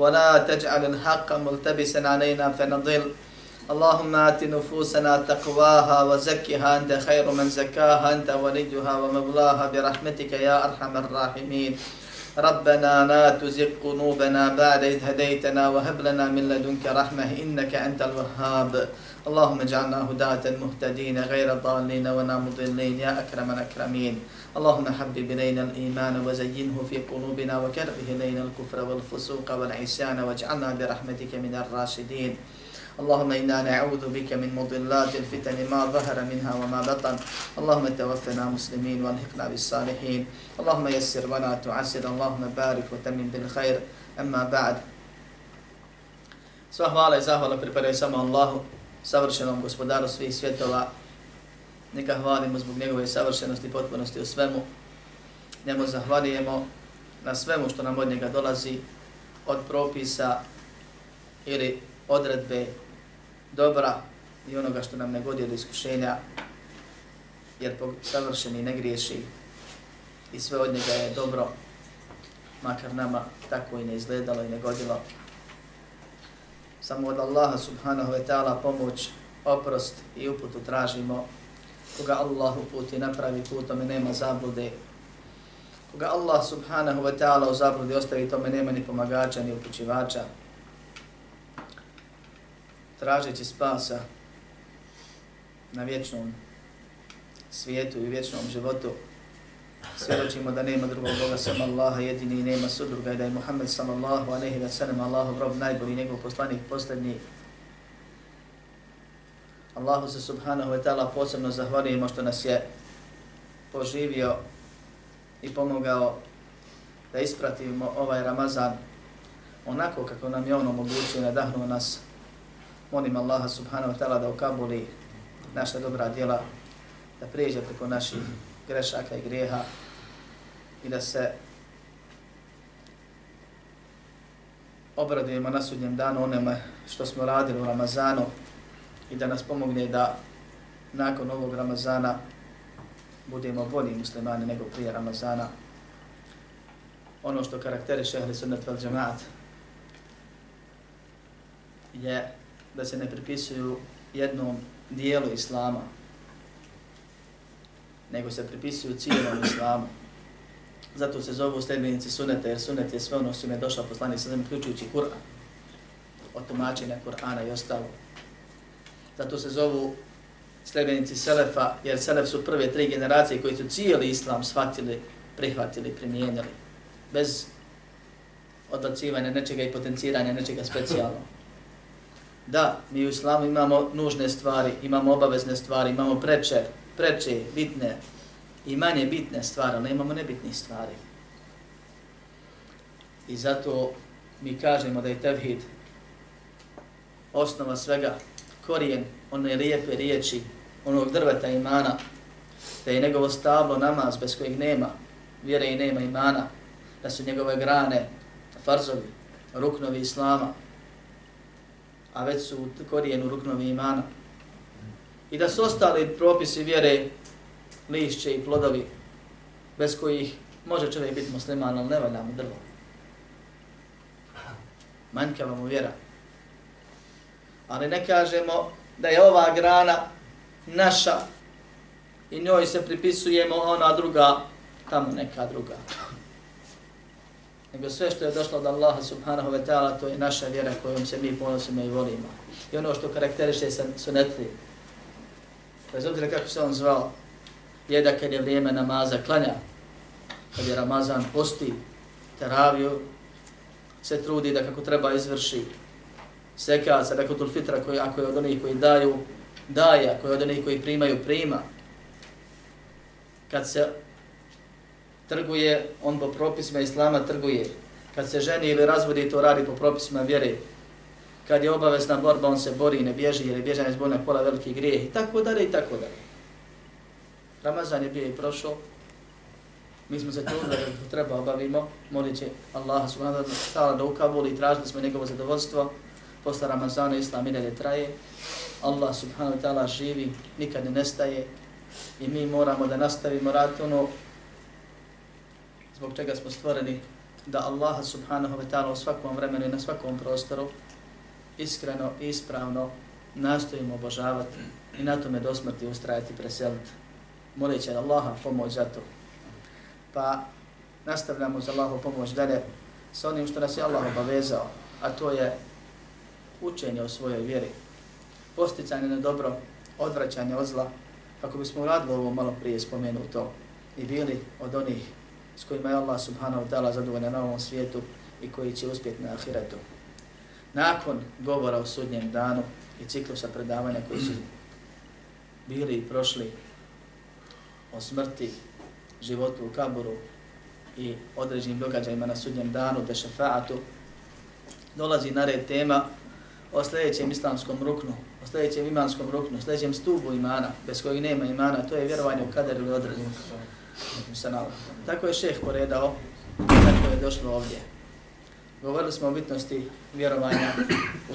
ولا تجعل الحق ملتبسا علينا فنضل. اللهم آت نفوسنا تقواها وزكها. أنت خير من زكاها أنت وليها ومولاها. برحمتك يا أرحم الراحمين. ربنا لا تزغ قلوبنا بعد إذ هديتنا وهب لنا من لدنك رحمة إنك أنت الوهاب. اللهم اجعلنا هداة مهتدين غير ضالين ولا مضلين يا أكرم الأكرمين. اللهم حبب إلينا الإيمان وزينه في قلوبنا وكره إلينا الكفر والفسوق والعصيان واجعلنا برحمتك من الراشدين. اللهم إنا نعوذ بك من مضلات الفتن ما ظهر منها وما بطن. اللهم توفنا مسلمين والحقنا بالصالحين. اللهم يسر ولا تعسر. اللهم بارك وتمن بالخير. أما بعد. Sva hvala i zahvala pripadaju samo Allahu, savršenom gospodaru svih svjetova. Neka hvalimo zbog njegove savršenosti i potpunosti u svemu. Njemu zahvalijemo na svemu što nam od njega dolazi, od propisa ili odredbe dobra i onoga što nam ne godi od iskušenja, jer savršeni ne griješi i sve od njega je dobro, makar nama tako i ne izgledalo i ne godilo. Samo od Allaha subhanahu wa ta'ala pomoć, oprost i uputu tražimo. Koga Allah uputi napravi put, tome nema zablude. Koga Allah subhanahu wa ta'ala u zabludi ostavi tome nema ni pomagača ni upućivača tražeći spasa na vječnom svijetu i vječnom životu, svjedočimo da nema drugog Boga sam Allaha jedini i nema sudruga i da je Muhammed sallallahu aleyhi wa sallam Allahov rob najbolji njegov poslanik posljednji. Allahu se subhanahu wa ta'ala posebno zahvalijemo što nas je poživio i pomogao da ispratimo ovaj Ramazan onako kako nam je on omogućio i nadahnuo nas molim Allaha subhanahu wa ta'ala da ukabuli naša dobra djela, da prijeđe preko naših grešaka i grijeha i da se obradujemo na sudnjem danu onome što smo radili u Ramazanu i da nas pomogne da nakon ovog Ramazana budemo bolji muslimani nego prije Ramazana. Ono što karakteriše Ahli sunnet vel Jamaat je da se ne pripisuju jednom dijelu islama, nego se pripisuju cijelom islamu. Zato se zovu sljedbenici suneta, jer sunet je sve ono što je došla poslani sa zemlje, ključujući Kur'an, od tumačenja Kur'ana i ostalo. Zato se zovu sljedbenici Selefa, jer Selef su prve tri generacije koji su cijeli islam shvatili, prihvatili, primijenili, bez odbacivanja nečega i potenciranja nečega specijalnog da mi u islamu imamo nužne stvari, imamo obavezne stvari, imamo preče, preče, bitne i manje bitne stvari, ali imamo nebitnih stvari. I zato mi kažemo da je tevhid osnova svega, korijen one lijepe riječi, onog drveta imana, da je njegovo stablo namaz bez kojeg nema vjere i nema imana, da su njegove grane farzovi, ruknovi islama, a već su korijenu ruknovi imana. I da su ostali propisi vjere, lišće i plodovi, bez kojih može čovjek biti musliman, ali ne valja mu drvo. Manjkava mu vjera. Ali ne kažemo da je ova grana naša i njoj se pripisujemo ona druga, tamo neka druga nego sve što je došlo od Allaha subhanahu wa ta'ala, to je naša vjera kojom se mi ponosimo i volimo. I ono što karakteriše sunetli, bez obzira kako se on zvao, je da kad je vrijeme namaza klanja, kad je Ramazan posti, teraviju, se trudi da kako treba izvrši seka, sadakatul fitra, koji, ako je od onih koji daju, daje, ako je od onih koji primaju, prima. Kad se trguje, on po propisima Islama trguje. Kad se ženi ili razvodi, to radi po propisima vjere kad je obavezna borba, on se bori i ne bježi, jer je bježanje zbog pola veliki grijeh. I tako dalje i tako dalje. Ramazan je bio i prošao, mi smo se trudili da treba obavimo, molit će Allah subhanahu wa ta'ala da ukabuli i tražili smo njegovo zadovoljstvo, posle Ramazana Islam i dalje traje, Allah subhanahu wa ta'ala živi, nikad ne nestaje. I mi moramo da nastavimo rad ono zbog čega smo stvoreni da Allah subhanahu wa ta'ala u svakom vremenu i na svakom prostoru iskreno i ispravno nastojimo obožavati i na tome do smrti ustrajati preseliti. Molit će Allaha pomoć za to. Pa nastavljamo za Allahu pomoć dalje sa onim što nas je Allah obavezao, a to je učenje o svojoj vjeri, posticanje na dobro, odvraćanje od zla, kako bismo uradili ovo malo prije spomenuto i bili od onih s kojima je Allah subhanahu wa ta'ala zadovoljan na ovom svijetu i koji će uspjeti na ahiretu. Nakon govora o sudnjem danu i ciklusa predavanja koji su bili i prošli o smrti, životu u kaburu i određenim događajima na sudnjem danu, te šefaatu, dolazi na red tema o sljedećem islamskom ruknu, o sljedećem imanskom ruknu, o sljedećem stubu imana, bez kojeg nema imana, to je vjerovanje u kader ili određenju. Tako je šeh poredao, tako je došlo ovdje. Govorili smo o bitnosti vjerovanja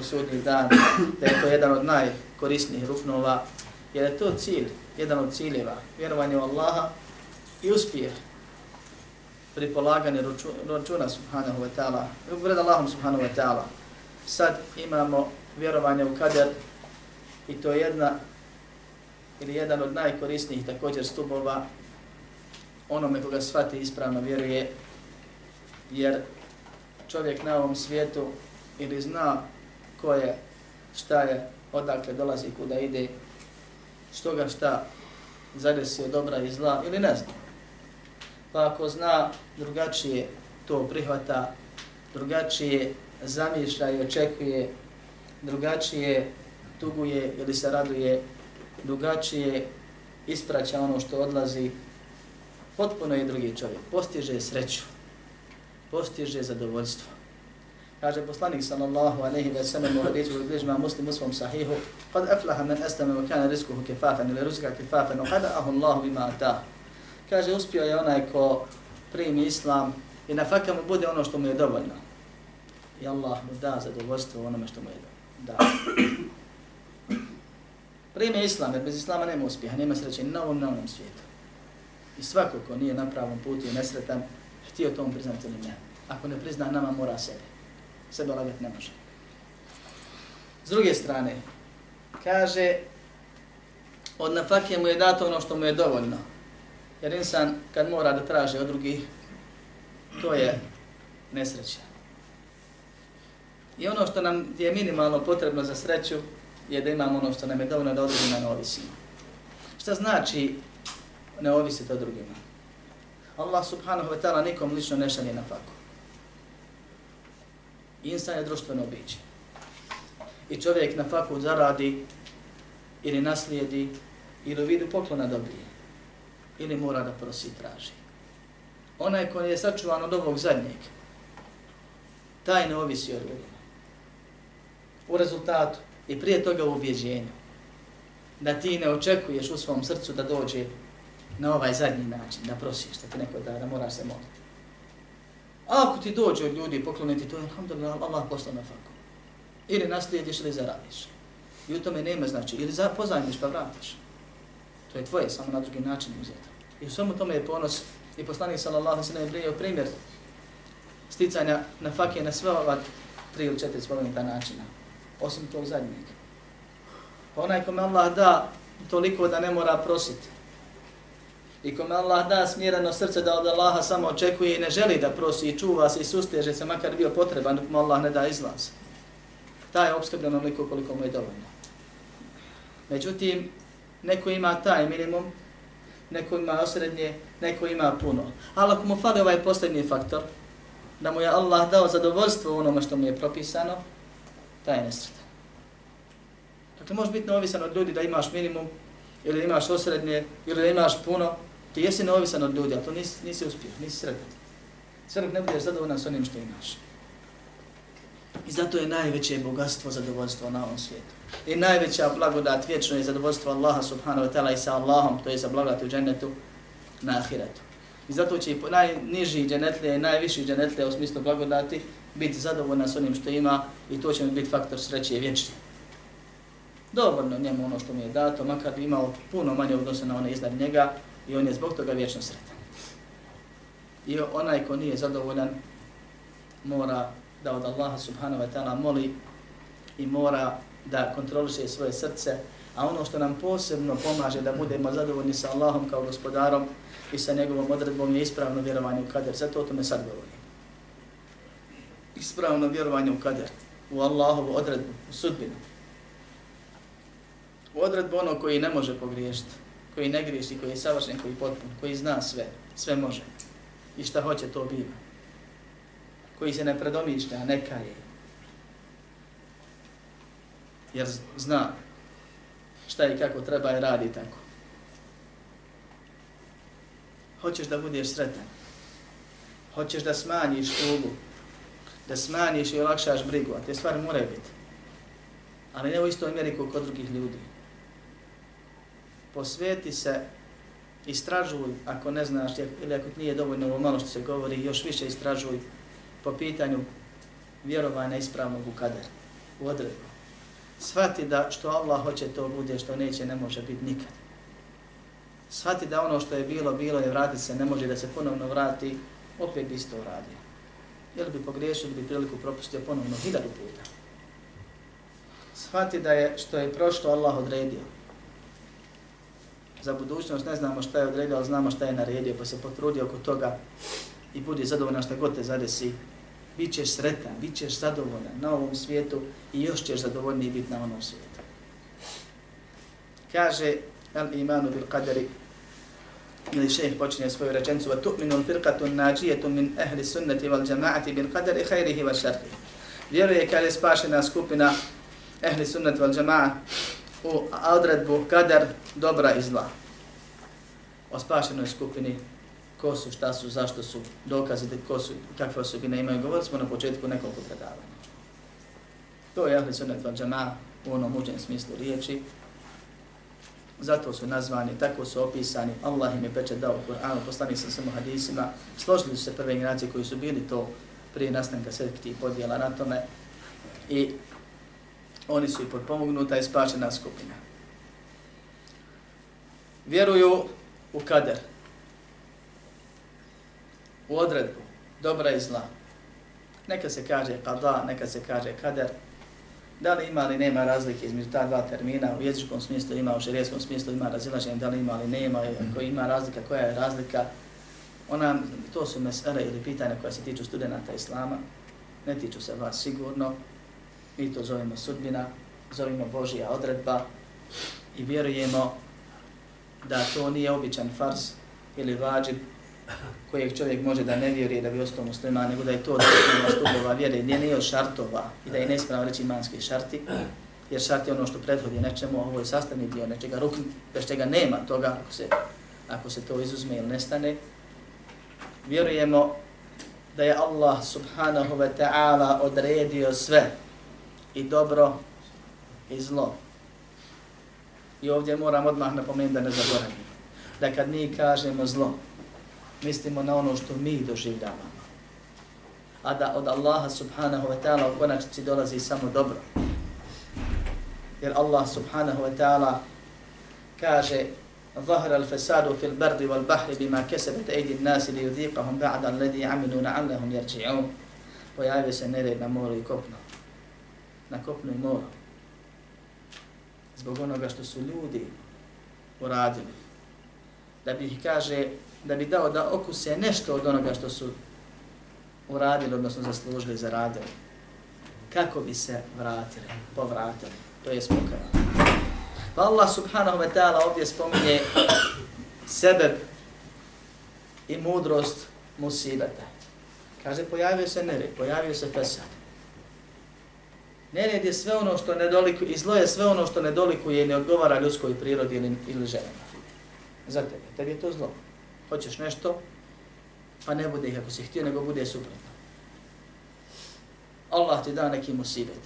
u sudnji dan, da je to jedan od najkorisnijih ruknova, jer je to cilj, jedan od ciljeva, vjerovanje u Allaha i uspjeh pri polaganju računa subhanahu wa ta'ala, pred Allahom subhanahu wa ta'ala. Sad imamo vjerovanje u kader i to je jedna ili jedan od najkorisnijih također stubova onome koga shvati ispravno vjeruje, jer čovjek na ovom svijetu ili zna ko je, šta je, odakle dolazi, kuda ide, što ga šta zadesi od dobra i zla ili ne zna. Pa ako zna drugačije to prihvata, drugačije zamišlja i očekuje, drugačije tuguje ili se raduje, drugačije ispraća ono što odlazi, potpuno je drugi čovjek. Postiže sreću, postiže zadovoljstvo. Kaže poslanik sallallahu alejhi ve sellem u hadisu koji bliži muslim u svom sahihu, kad aflaha men aslama wa kana rizquhu kifafan ila rizqa kifafan, qada'ahu Allahu bima ata. Kaže uspio je onaj ko primi islam i na fakka mu bude ono što mu je dovoljno. I Allah mu da zadovoljstvo onome što mu je da. Primi islam, jer bez islama nema uspjeha, nema sreće na ovom na onom svijetu. I svako ko nije na pravom putu je nesretan, htio to priznati ili ne. Ako ne prizna, nama mora sebe. Sebe lagat ne može. S druge strane, kaže, od nafake mu je dato ono što mu je dovoljno. Jer insan kad mora da traže od drugih, to je nesreća. I ono što nam je minimalno potrebno za sreću, je da imamo ono što nam je dovoljno da odrugima ne ovisimo. Šta znači ne ovisiti od drugima. Allah subhanahu wa ta'ala nikom lično ne šalje na faku. Insan je društveno biće. I čovjek na faku zaradi ili naslijedi ili u vidu poklona dobije. Ili mora da prosi i traži. Onaj koji je sačuvan od ovog zadnjeg, taj ne ovisi od drugima. U rezultatu i prije toga u ubjeđenju da ti ne očekuješ u svom srcu da dođe na ovaj zadnji način, da prosiš, da ti neko da, da moraš se moliti. A ako ti dođe od ljudi pokloniti, to je alhamdulillah, Allah posla na faku. Ili naslijediš ili zaradiš. I u tome nema znači, ili pozajmiš pa vratiš. To je tvoje, samo na drugi način uzeto. I u svemu tome je ponos i poslanik sallallahu sallam je prijeo primjer sticanja na fakije na sve ova tri ili četiri spomenuta načina. Osim tog zadnjeg. Pa onaj kome Allah da toliko da ne mora prositi, i kome Allah da smjereno srce da od Allaha samo očekuje i ne želi da prosi i čuva se i susteže se makar bio potreban dok mu Allah ne da izlaz. Ta je obskrbljen onoliko koliko mu je dovoljno. Međutim, neko ima taj minimum, neko ima osrednje, neko ima puno. Ali ako mu fali ovaj posljednji faktor, da mu je Allah dao zadovoljstvo onome što mu je propisano, taj je nesretan. Dakle, može biti neovisan od ljudi da imaš minimum, ili imaš osrednje, ili da imaš puno, Ti jesi neovisan od ljudi, a to nisi, nisi uspio, nisi sretan. Sve dok ne budeš zadovoljan s onim što imaš. I zato je najveće bogatstvo zadovoljstvo na ovom svijetu. I najveća blagodat vječno je zadovoljstvo Allaha subhanahu wa ta'ala i sa Allahom, to je za blagodat u džennetu na ahiretu. I zato će i najniži dženetlije i najviši dženetlije u smislu blagodati biti zadovoljna s onim što ima i to će mi biti faktor sreće i vječni. Dovoljno njemu ono što mi je dato, makar bi imao puno manje odnose na one iznad njega i on je zbog toga vječno sretan. I onaj ko nije zadovoljan mora da od Allaha subhanahu wa ta'ala moli i mora da kontroliše svoje srce, a ono što nam posebno pomaže da budemo zadovoljni sa Allahom kao gospodarom i sa njegovom odredbom je ispravno vjerovanje u kader. Zato o tome sad govorim. Ispravno vjerovanje u kader, u Allahovu odredbu, u sudbinu. U odredbu ono koji ne može pogriješiti, koji ne griješi, koji je savršen, koji je potpun, koji zna sve, sve može. I šta hoće, to biva. Koji se ne predomišlja, neka je. Jer zna šta i kako treba i radi tako. Hoćeš da budeš sretan. Hoćeš da smanjiš tugu. Da smanjiš i olakšaš brigu. A te stvari moraju biti. Ali ne u istoj mjeri kod drugih ljudi. Posveti se, istražuj ako ne znaš ili ako nije dovoljno ovo malo što se govori, još više istražuj po pitanju vjerovanja ispravnog u kader, u odredbu. Svati da što Allah hoće to bude, što neće ne može biti nikad shvati da ono što je bilo, bilo je vrati se, ne može da se ponovno vrati, opet bi isto uradio. Jel bi pogriješio, bi priliku propustio ponovno hiljadu puta. Shvati da je što je prošlo Allah odredio. Za budućnost ne znamo šta je odredio, ali znamo šta je naredio, pa se potrudi oko toga i budi zadovoljan šta god te zadesi. Bićeš sretan, bićeš zadovoljan na ovom svijetu i još ćeš zadovoljniji biti na onom svijetu. Kaže al-imanu bil qadari ili šejh počinje svoju rečenicu wa tu'minu al-firqatu an-najiyatu min ahli sunnati wal jama'ati bil qadari khairihi wa sharrihi vjeruje kada je spašena skupina ahli sunnati wal jama'a u odredbu kadar dobra i zla. O spašenoj skupini ko su, šta su, zašto su, dokazi ko su, kakve osobine imaju, govorili smo na početku nekoliko predavanja. To je ahli sunnet val džama u onom uđenom smislu riječi, zato su nazvani, tako su opisani, Allah im je pečet dao u Kur'anu, poslani sam samo hadisima, složili su se prve generacije koji su bili to prije nastanka sekti i podijela na tome. I oni su i potpomognuta i spačena skupina. Vjeruju u kader, u odredbu, dobra i zla. Neka se kaže kada, neka se kaže kader, Da li ima ili nema razlike između ta dva termina, u jezičkom smislu ima, u širijeskom smislu ima razilaženje, da li ima ili nema, ako ima razlika, koja je razlika. Ona, to su mesele ili pitanja koja se tiču studenta Islama, ne tiču se vas sigurno, mi to zovemo sudbina, zovemo Božija odredba i vjerujemo da to nije običan fars ili vađib kojeg čovjek može da ne vjeruje da bi ostao muslima, nego da je to od stupova vjere, gdje nije od šartova i da je neispravno reći imanski šarti, jer šart je ono što prethodi nečemu, ovo je sastavni dio nečega, ruk, bez čega nema toga ako se, ako se to izuzme ili nestane. Vjerujemo da je Allah subhanahu wa ta'ala odredio sve i dobro i zlo. I ovdje moram odmah napomenuti da ne zaboravimo. Da kad mi kažemo zlo, mislimo na ono što mi doživljavamo. A da od Allaha subhanahu wa ta'ala u konačnici dolazi samo dobro. Jer Allah subhanahu wa ta'ala kaže ظهر الفساد في البر والبحر بما كسبت أيدي الناس ليذيقهم بعد الذي عملوا لعلهم يرجعون pojavio se nered na moru i kopno. Na kopnu i moru. Zbog onoga što su ljudi uradili. Da bi ih, kaže, da bi dao da okuse nešto od onoga što su uradili, odnosno zaslužili, zaradili. Kako bi se vratili, povratili. To je spokojno. Pa Allah subhanahu wa ta'ala ovdje spominje sebe i mudrost musibeta. Kaže, pojavio se nered, pojavio se fesad. Nered je sve ono što nedolikuje, i zlo je sve ono što nedolikuje i ne odgovara ljudskoj prirodi ili, ili ženama. Za tebe, tebi je to zlo hoćeš nešto, pa ne bude ih ako si htio, nego bude suprotno. Allah ti da neki musibet.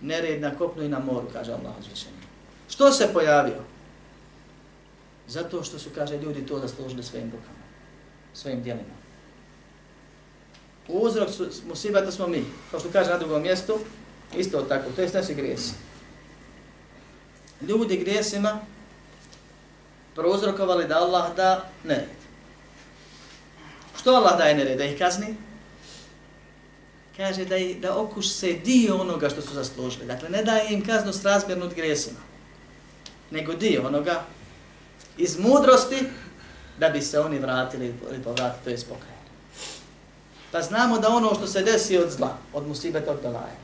Nered na kopnu i na moru, kaže Allah uzvišenje. Što se pojavio? Zato što su, kaže, ljudi to zaslužili svojim rukama, svojim dijelima. Uzrok su, musibata smo mi, kao što kaže na drugom mjestu, isto tako, to je naši grijesi. Ljudi grijesima prouzrokovali da Allah da nered. Što Allah daje nered? Da ih kazni? Kaže da, da okuš se dio onoga što su zaslužili. Dakle, ne daje im kaznu s razmjernu od grijesima, nego dio onoga iz mudrosti da bi se oni vratili ili povratili, to je spokaj. Pa znamo da ono što se desi od zla, od musibeta, od belaja,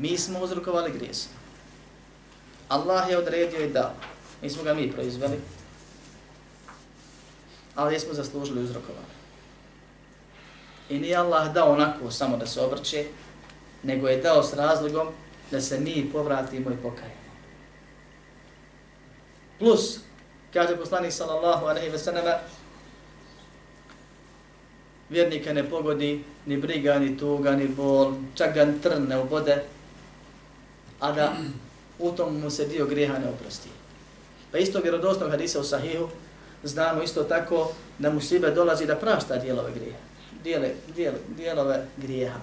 mi smo uzrokovali grijesima. Allah je odredio i dao. Nismo ga mi proizveli, ali smo zaslužili uzrokovali. I nije Allah dao onako samo da se obrće, nego je dao s razlogom da se mi povratimo i pokajemo. Plus, kaže poslanik sallallahu alaihi ve sallama, vjernika ne pogodi ni briga, ni tuga, ni bol, čak ga trn ne ubode, a da u tom mu se dio grijeha ne oprosti. Pa isto vjerodosnog hadisa u sahihu, znamo isto tako da mu sibe dolazi da prašta dijelove grijeha. Dijele, dijel, dijelove grijeha.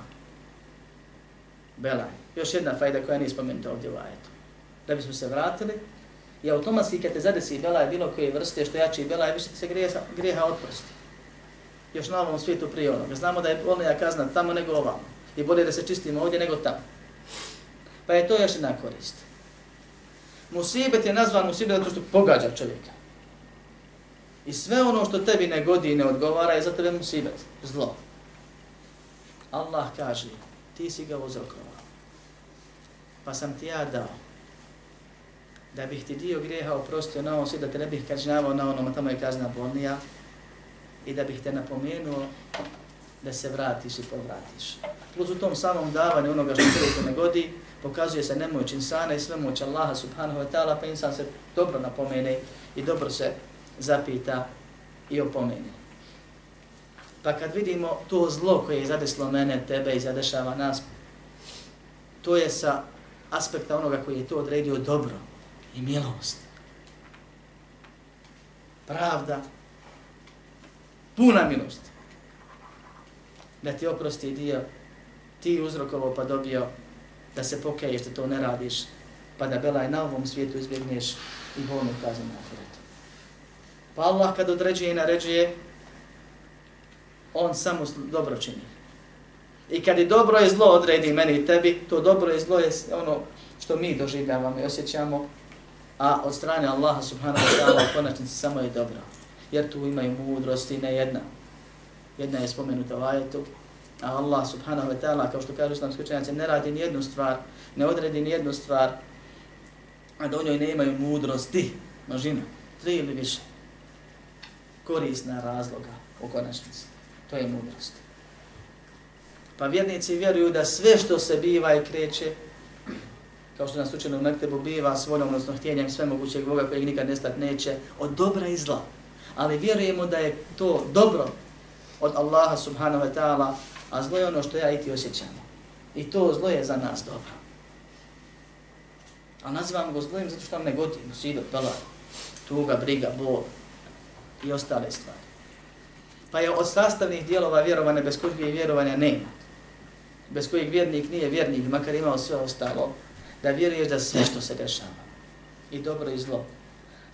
Belaj. Još jedna fajda koja nije spomenuta ovdje u ajetu. Da bismo se vratili, i automatski kad te zadesi belaj bilo koje vrste, što jači belaj, više se grijeha, grijeha otprosti. Još na ovom svijetu prije onoga. Znamo da je bolnija kazna tamo nego ovamo. I bolje da se čistimo ovdje nego tamo. Pa je to još jedna korist. Musibet je nazvan musibet zato što pogađa čovjeka. I sve ono što tebi ne godi i ne odgovara je za tebe musibet, zlo. Allah kaže, ti si ga uzrokovao. Pa sam ti ja dao da bih ti dio grijeha oprostio na ovom da te ne bih kažnjavao na onom, tamo je kazna bolnija, i da bih te napomenuo da se vratiš i povratiš. Plus u tom samom davanju onoga što čovjeku ne godi, pokazuje se nemoć insana i svemoć Allaha subhanahu wa ta'ala, pa insan se dobro napomene i dobro se zapita i opomene. Pa kad vidimo to zlo koje je zadeslo mene, tebe i zadešava nas, to je sa aspekta onoga koji je to odredio dobro i milost. Pravda, puna milost. Da ti oprosti dio, ti uzrokovo pa dobio da se pokaješ da to ne radiš, pa da belaj na ovom svijetu izbjegneš i bolnu kaznu na ahiretu. Pa Allah kad određuje i naređuje, on samo dobro čini. I kad je dobro i zlo odredi meni i tebi, to dobro i zlo je ono što mi doživljavamo i osjećamo, a od strane Allaha subhanahu wa ta'ala u konačnici samo je dobro. Jer tu imaju mudrosti ne jedna. Jedna je spomenuta u ajetu, A Allah subhanahu wa ta'ala, kao što kažu islamski učenjaci, ne radi ni jednu stvar, ne odredi ni jednu stvar, a da u njoj ne imaju mudrosti, množina, tri ili više, korisna razloga u konačnici. To je mudrost. Pa vjernici vjeruju da sve što se biva i kreće, kao što nas učeno u Mektebu biva s voljom, odnosno htjenjem sve mogućeg Boga kojeg nikad nestat neće, od dobra i zla. Ali vjerujemo da je to dobro od Allaha subhanahu wa ta'ala, a zlo je ono što ja i ti osjećamo. I to zlo je za nas dobro. A nazivamo go zlojim zato što nam ne goti, musido, pala, tuga, briga, bol i ostale stvari. Pa je od sastavnih dijelova vjerovane bez kojih je vjerovanja nema. Bez kojih vjernik nije vjernik, makar imao sve ostalo, da vjeruješ da sve što se dešava, i dobro i zlo,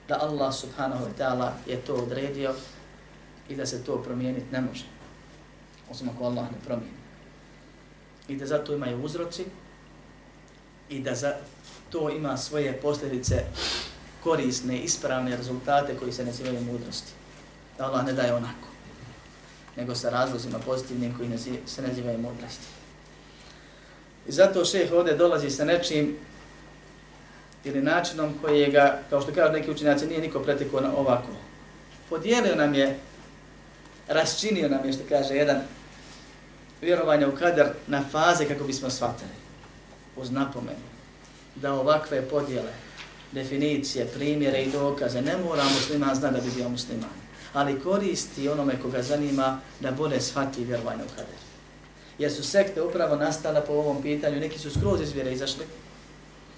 da Allah subhanahu wa ta'ala je to odredio i da se to promijeniti ne može osim ako Allah ne promijeni. I da zato imaju uzroci i da za to ima svoje posljedice korisne, ispravne rezultate koji se nazivaju mudrosti. Da Allah ne daje onako, nego sa razlozima pozitivnim koji se nazivaju mudrosti. I zato šeh ovdje dolazi sa nečim ili načinom koji ga, kao što kažu neki učenjaci, nije niko pretekao na ovako. Podijelio nam je raščinio nam je, što kaže, jedan vjerovanje u kader na faze kako bismo shvatili. Uz napomenu da ovakve podjele, definicije, primjere i dokaze ne mora musliman zna da bi bio musliman. Ali koristi onome koga zanima da bolje shvati vjerovanje u kader. Jer su sekte upravo nastala po ovom pitanju. Neki su skroz iz vjere izašli,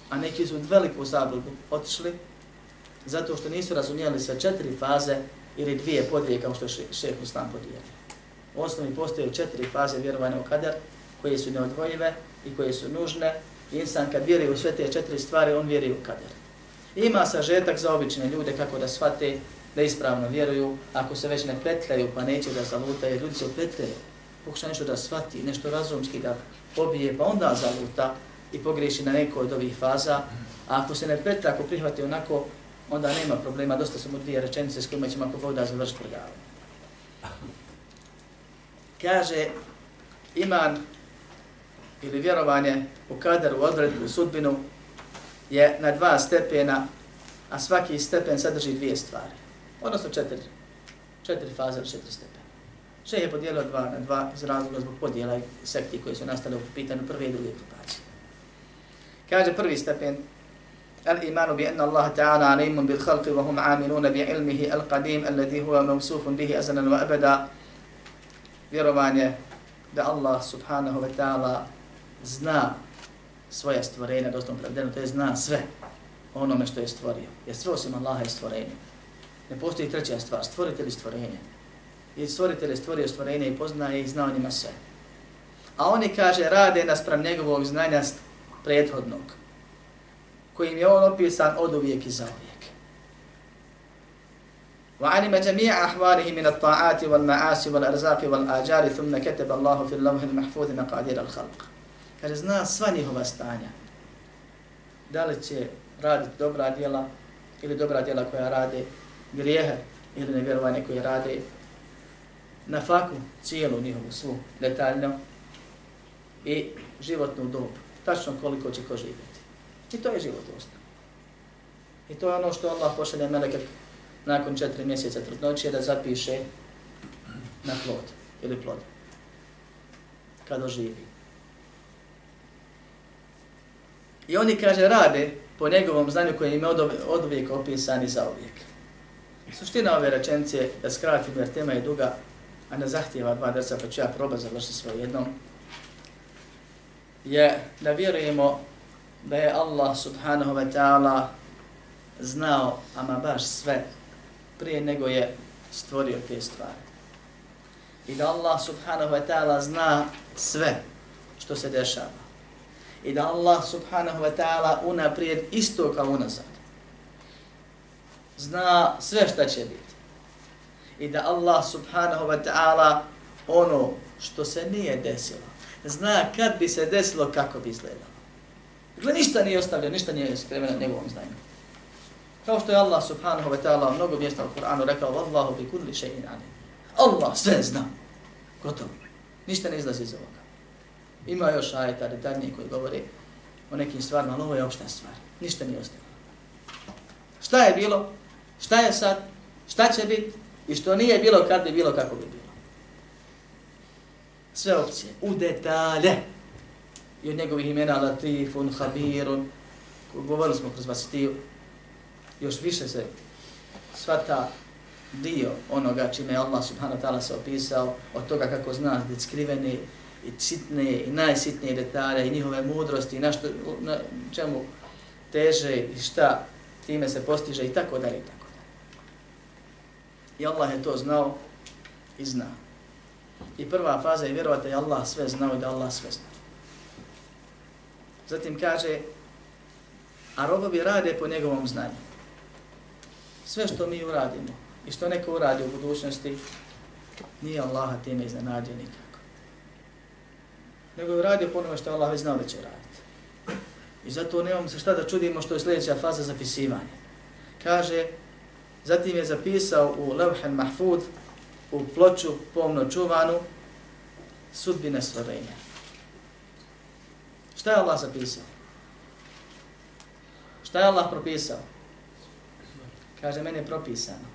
a neki su veliku zabludu otišli, zato što nisu razumijeli sve četiri faze ili dvije podvije kao što je šeh Islam podijeli. U osnovi postoje četiri faze vjerovanja u kader, koje su neodvojive i koje su nužne. Insan kad vjeruje u sve te četiri stvari, on vjeruje u kader. Ima sažetak za obične ljude kako da shvate da ispravno vjeruju, ako se već ne petljaju pa neće da zaluta, jer ljudi se petljaju, pokuša nešto da shvati, nešto razumski da pobije, pa onda zaluta i pogriješi na neko od ovih faza. A ako se ne petlja, ako prihvati onako, onda nema problema, dosta su mu dvije rečenice s kojima ćemo ako voda završiti predavanje. Kaže, iman ili vjerovanje u kader, u odredbu, u sudbinu, je na dva stepena, a svaki stepen sadrži dvije stvari. Odnosno četiri. Četiri faze ili četiri stepena. Še je podijelio dva na dva iz razloga zbog podijela sekti koji su nastali u pitanju prve i druge grupacije. Kaže prvi stepen, الإيمان بأن الله تعالى عليم بالخلق وهم عاملون بعلمه القديم الذي هو موصوف به أزلا وأبدا vjerovanje da Allah subhanahu wa ta'ala zna svoje stvorenje, dostom pravdeno, to je zna sve onome što je stvorio. Jer sve osim Allaha je stvorenje. Ne postoji treća stvar, stvoritelj stvorenje. I stvoritelj je stvorio stvorenje i poznaje i zna o njima sve. A oni, kaže, rade naspram njegovog znanja prethodnog, kojim je on opisan od uvijek i za uvijek. وعلم جميع أحواله من الطاعات والمعاصي والأرزاق والآجار ثم كتب الله في اللوح المحفوظ مقادير الخلق kaže, zna sva njihova stanja. Da li će raditi dobra djela ili dobra djela koja rade, grijehe ili nevjerovanje koje rade, na faku cijelu njihovu svu detaljno i životnu dobu, tačno koliko će ko živjeti. I to je život usta. I to je ono što Allah pošalje meleke nakon četiri mjeseca trudnoće da zapiše na plod ili plod. Kada živi. I oni, kaže, rade po njegovom znanju koji im je od uvijek opisan i za uvijek. Suština ove rečenice, da skratim jer tema je duga, a ne zahtjeva dva drca, pa ću ja probati završiti svoj jednom, je da vjerujemo da je Allah subhanahu wa ta'ala znao ama baš sve prije nego je stvorio te stvari. I da Allah subhanahu wa ta'ala zna sve što se dešava i da Allah subhanahu wa ta'ala unaprijed isto kao unazad. Zna sve šta će biti. I da Allah subhanahu wa ta'ala ono što se nije desilo, zna kad bi se desilo, kako bi izgledalo. Dakle, ništa nije ostavljeno, ništa nije skriveno njegovom znanju. Kao što je Allah subhanahu wa ta'ala mnogo mjesta u Kur'anu rekao Wallahu bi kulli še'in alim. Allah sve zna. Gotovo. Ništa ne izlazi iz ovoga. Ima još ajeta detaljnije koji govori o nekim stvarima, ali ovo je opšta stvar. Ništa nije ostalo. Šta je bilo? Šta je sad? Šta će biti? I što nije bilo kad bi bilo, kako bi bilo. Sve opcije. U detalje. I od njegovih imena Latifun, Habirun, govorili smo kroz Vasitiju, još više se svata dio onoga čime je Allah subhanahu ta'ala se opisao, od toga kako zna da skriveni i sitne i najsitnije detalje i njihove mudrosti i na, što, na čemu teže i šta time se postiže i tako dalje i tako dalje. I Allah je to znao i zna. I prva faza je vjerovati da je Allah sve znao i da Allah sve zna. Zatim kaže, a robovi rade po njegovom znanju. Sve što mi uradimo i što neko uradi u budućnosti, nije Allaha time iznenadio nikako. nego je uradio po onome što Allah već znao da će raditi. I zato nemamo se šta da čudimo što je sljedeća faza zapisivanja. Kaže, zatim je zapisao u Levhen Mahfud, u ploču pomno čuvanu, sudbine stvorenja. Šta je Allah zapisao? Šta je Allah propisao? Kaže, meni je propisano.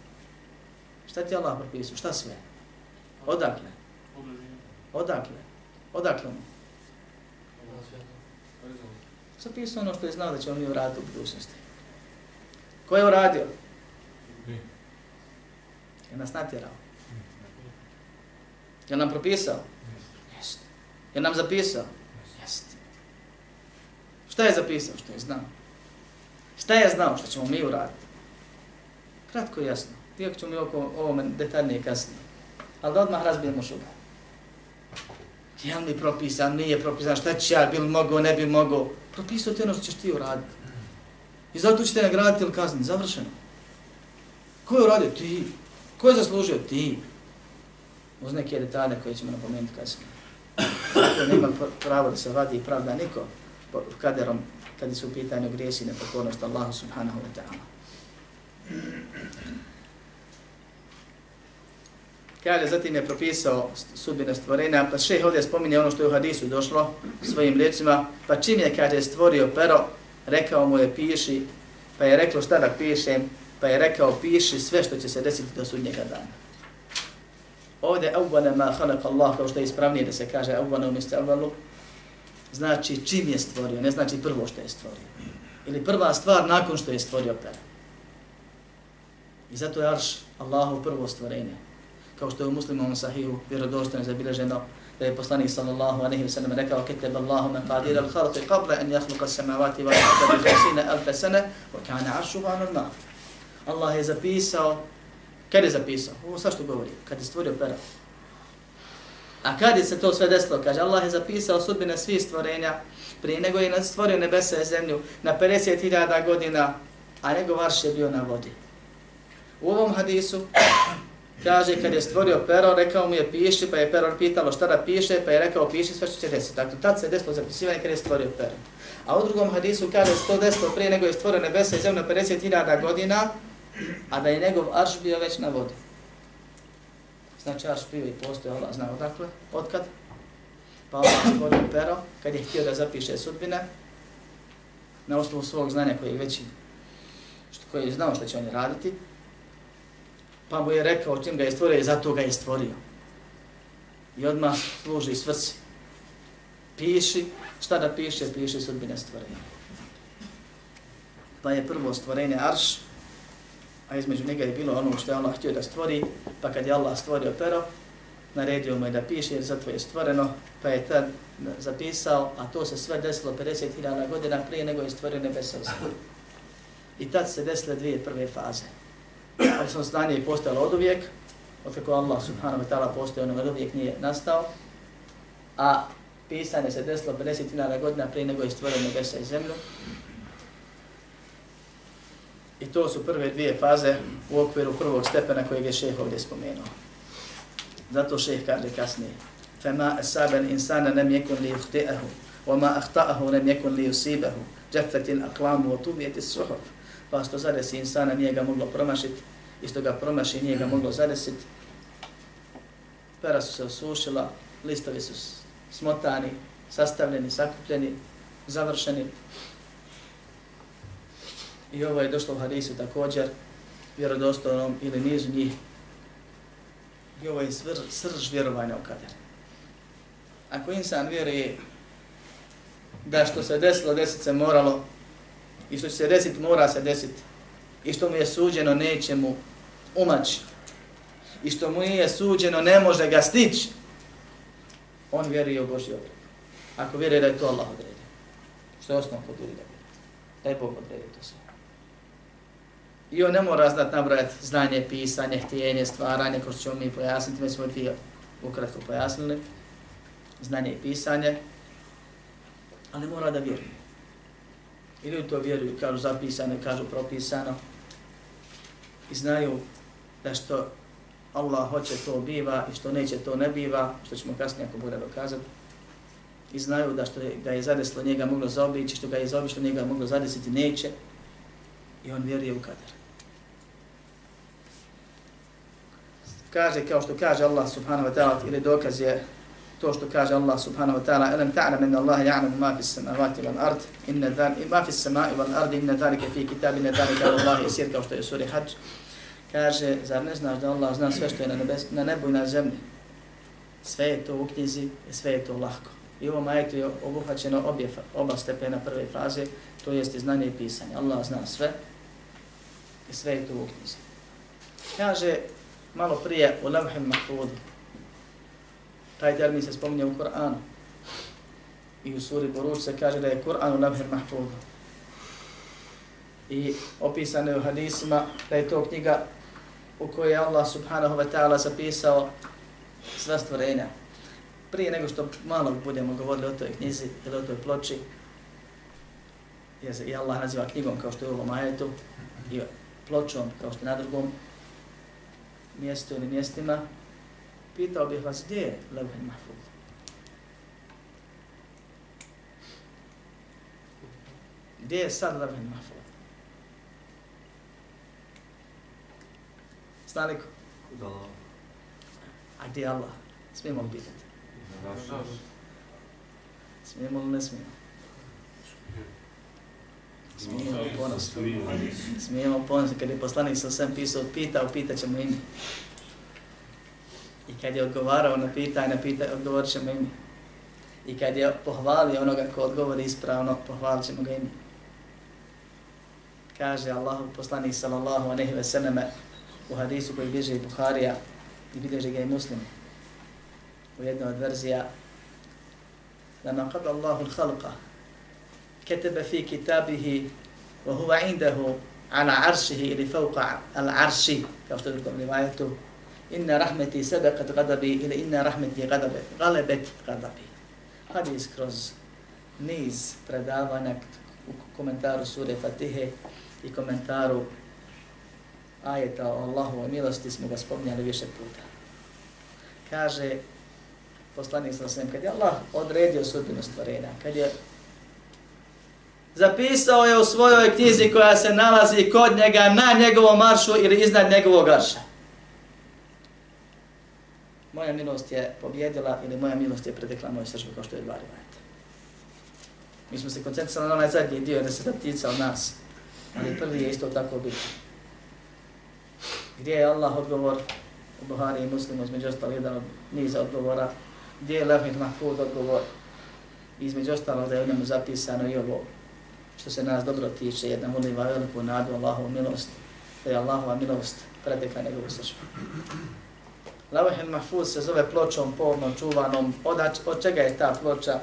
Šta ti je Allah propisao? Šta sve? Odakle? Odakle? Odakle mu? Zapisao ono što je znao da će on mi uraditi u budućnosti. Ko je uradio? Je nas natjerao. Je nam propisao? Jeste. Je nam zapisao? Šta je zapisao? Što je znao? Šta je znao što ćemo mi uraditi? Kratko i jasno. Iako ćemo mi oko ovome detaljnije kasnije. Ali da odmah razbijemo šuga. Je li mi propisan, nije propisan, šta će ja, bil mogo, ne bi mogo. Propisao ti ono što ćeš ti uraditi. I zato ćete nagraditi ili kazniti. Završeno. Ko je uradio? Ti. Ko je zaslužio? Ti. Uz neke detalje koje ćemo napomenuti kasnije. Zato nema pravo da se vadi i pravda niko kaderom kada su u pitanju grijesi nepokornost Allahu subhanahu wa ta'ala. Kaže, zatim je propisao sudbine stvorenja, pa šeh ovdje spominje ono što je u hadisu došlo svojim riječima, pa čim je, kaže, stvorio pero, rekao mu je piši, pa je reklo šta da pišem, pa je rekao piši sve što će se desiti do sudnjega dana. Ovdje evvane ma halak Allah, kao što je ispravnije da se kaže evvane umjesto evvalu, znači čim je stvorio, ne znači prvo što je stvorio. Ili prva stvar nakon što je stvorio pera. I zato je arš Allahu prvo stvorenje. Kao što je u muslimom sahihu vjerodostojno zabilježeno da je poslanik sallallahu alejhi ve sellem rekao ketebe Allahu maqadir al-khalq qabla an yakhluqa as-samawati wal arda bi 50000 sana wa kana 'arshuhu 'ala al-ma. Allah je zapisao kad je zapisao? Ovo sa što govori, kad je stvorio pera. A kad je se to sve desilo? Kaže, Allah je zapisao sudbine svih stvorenja prije nego je stvorio nebesa i zemlju na 50.000 godina, a nego varš je bio na vodi. U ovom hadisu kaže, kad je stvorio pero, rekao mu je piši, pa je pero pitalo šta da piše, pa je rekao piši sve što će desiti. Dakle, tad se desilo zapisivanje kad je stvorio pero. A u drugom hadisu kaže, sto desilo prije nego je stvorio nebesa i zemlju na 50.000 godina, a da je njegov arš bio već na vodi. Znači arš pive i postoje, Allah zna odakle, odkad. Pa Allah stvorio pero, kad je htio da zapiše sudbine, na osnovu svog znanja koji je već što, koji je znao što će oni raditi, pa mu je rekao čim ga je stvorio i zato ga je stvorio. I odmah služi svrsi. Piši, šta da piše, piši sudbine stvorenja. Pa je prvo stvorenje arš, a između njega je bilo ono što je Allah htio da stvori, pa kad je Allah stvorio pero, naredio mu je da piše jer zato je stvoreno, pa je tad zapisao, a to se sve desilo 50.000 godina prije nego je stvorio nebesa i tad se desile dvije prve faze. Odnosno znanje je postalo od uvijek, od kako Allah subhanahu wa ta'ala postoje, ono od uvijek nije nastao, a pisanje se desilo 50.000 godina prije nego je stvorio nebesa i zemlju, I to su prve dvije faze u okviru prvog stepena kojeg je šeh ovdje spomenuo. Zato šeh kaže kasnije. Fema esaben insana nem jekun li uhti'ahu, wa ahta'ahu nem jekun li usibahu, džefetin aklamu o suhov. Pa što zadesi insana nije ga moglo promašiti, isto ga promaši nije ga moglo zadesiti. Pera su se osušila, listovi su smotani, sastavljeni, sakupljeni, završeni, I ovo je došlo u hadisu također, vjerodostojnom ili nizu njih. I ovo je svr, srž vjerovanja u kader. Ako insan vjeruje da što se desilo, desit se moralo, i što će se desiti, mora se desiti, i što mu je suđeno, neće mu umaći, i što mu je suđeno, ne može ga stići, on vjeruje u Božji odred. Ako vjeruje da je to Allah odredio, što je osnovno kod ljudi da vjeruje, da je Bog odredio to sve. I on ne mora znat nabrajati znanje, pisanje, htijenje, stvaranje, kroz što ćemo mi pojasniti, mi smo dvije ukratko pojasnili, znanje i pisanje, ali mora da vjeruje. I ljudi to vjeruju, kažu zapisano, kažu propisano, i znaju da što Allah hoće to biva i što neće to ne biva, što ćemo kasnije ako bude dokazati, i znaju da što ga je zadeslo njega moglo zaobići, što ga je zaobišlo njega moglo zadesiti, neće, i on vjeruje u kadar. Kaže kao što kaže Allah subhanahu wa ta'ala ili dokaz je to što kaže Allah subhanahu wa ta'ala alam ta'lam inna Allaha ya'lamu ma fi samawati wal ard inna dhalika ma fi samai wal ard inna dhalika fi kitabin dhalika Allah yasir kao što je sura Hadž kaže zar ne znaš da Allah zna sve što je na, nebes, na nebu i na zemlji? Sve je to u knjizi i sve je to lahko. I ovo majetu je obuhvaćeno obje oba stepena prve faze to jest znanje i pisanje. Allah zna sve i sve je to u knjizi. Kaže malo prije u levhem Mahfudu. Taj termin se spominje u Kur'anu. i u suri Buruč se kaže da je Kur'an u levhem Mahfudu. I opisano je u hadisima da je to knjiga u kojoj je Allah subhanahu wa ta'ala zapisao sva stvorenja. Prije nego što malo budemo govorili o toj knjizi ili o toj ploči, jer se i Allah naziva knjigom kao što je u ovom ajetu i pločom kao što je na drugom mjestu ili mjestima, pitao bih vas gdje je Levhen Mahfud? Gdje je sad Levhen Mahfud? Zna li ko? A gdje je Allah? Smijemo li pitati? Smijemo li ne smijemo? Smijemo ponosno. Smijemo ponosno. Kad je poslanik sa sam pisao, pitao, pitat ćemo. I kad je odgovarao na pitanje, pita, odgovorit ćemo ime. I kad je pohvalio onoga ko odgovori ispravno, pohvalit ćemo ga ime. Kaže Allahu poslanik sallallahu aleyhi ve sallame u hadisu koji bježe i Buharija i bilježe ga i muslim u jednoj od verzija Lama qad Allahu l-khalqa كتب في كتابه وهو عنده على عرشه arshihi ili fauqa al arshi kao što je drugom rivajetu inna rahmeti sabaqat ghadabi ili inna rahmeti ghadabi ghalabet ghadabi hadis kroz niz predavanja u komentaru sure Fatihe i komentaru ajeta o milosti smo ga više puta. Kaže poslanik sa svem, kad je Allah odredio sudbinu stvorenja, kad je zapisao je u svojoj knjizi koja se nalazi kod njega na njegovom maršu ili iznad njegovog arša. Moja milost je pobjedila ili moja milost je predekla moju sržbu kao što je dva rivajeta. Mi smo se koncentrisali na onaj zadnji dio da se da ptica od nas, ali prvi je isto tako biti. Gdje je Allah odgovor u Buhari i Muslimu, između ostalo jedan od niza odgovora. Gdje je Lehmit Mahfud odgovor? Između ostalo da je u njemu zapisano i ovo što se nas dobro tiče, jedna muliva veliku nadu Allahovu milost, da je Allahova milost preteka njegovu srčbu. Lavahin Mahfuz se zove pločom polno čuvanom. Od, od čega je ta ploča?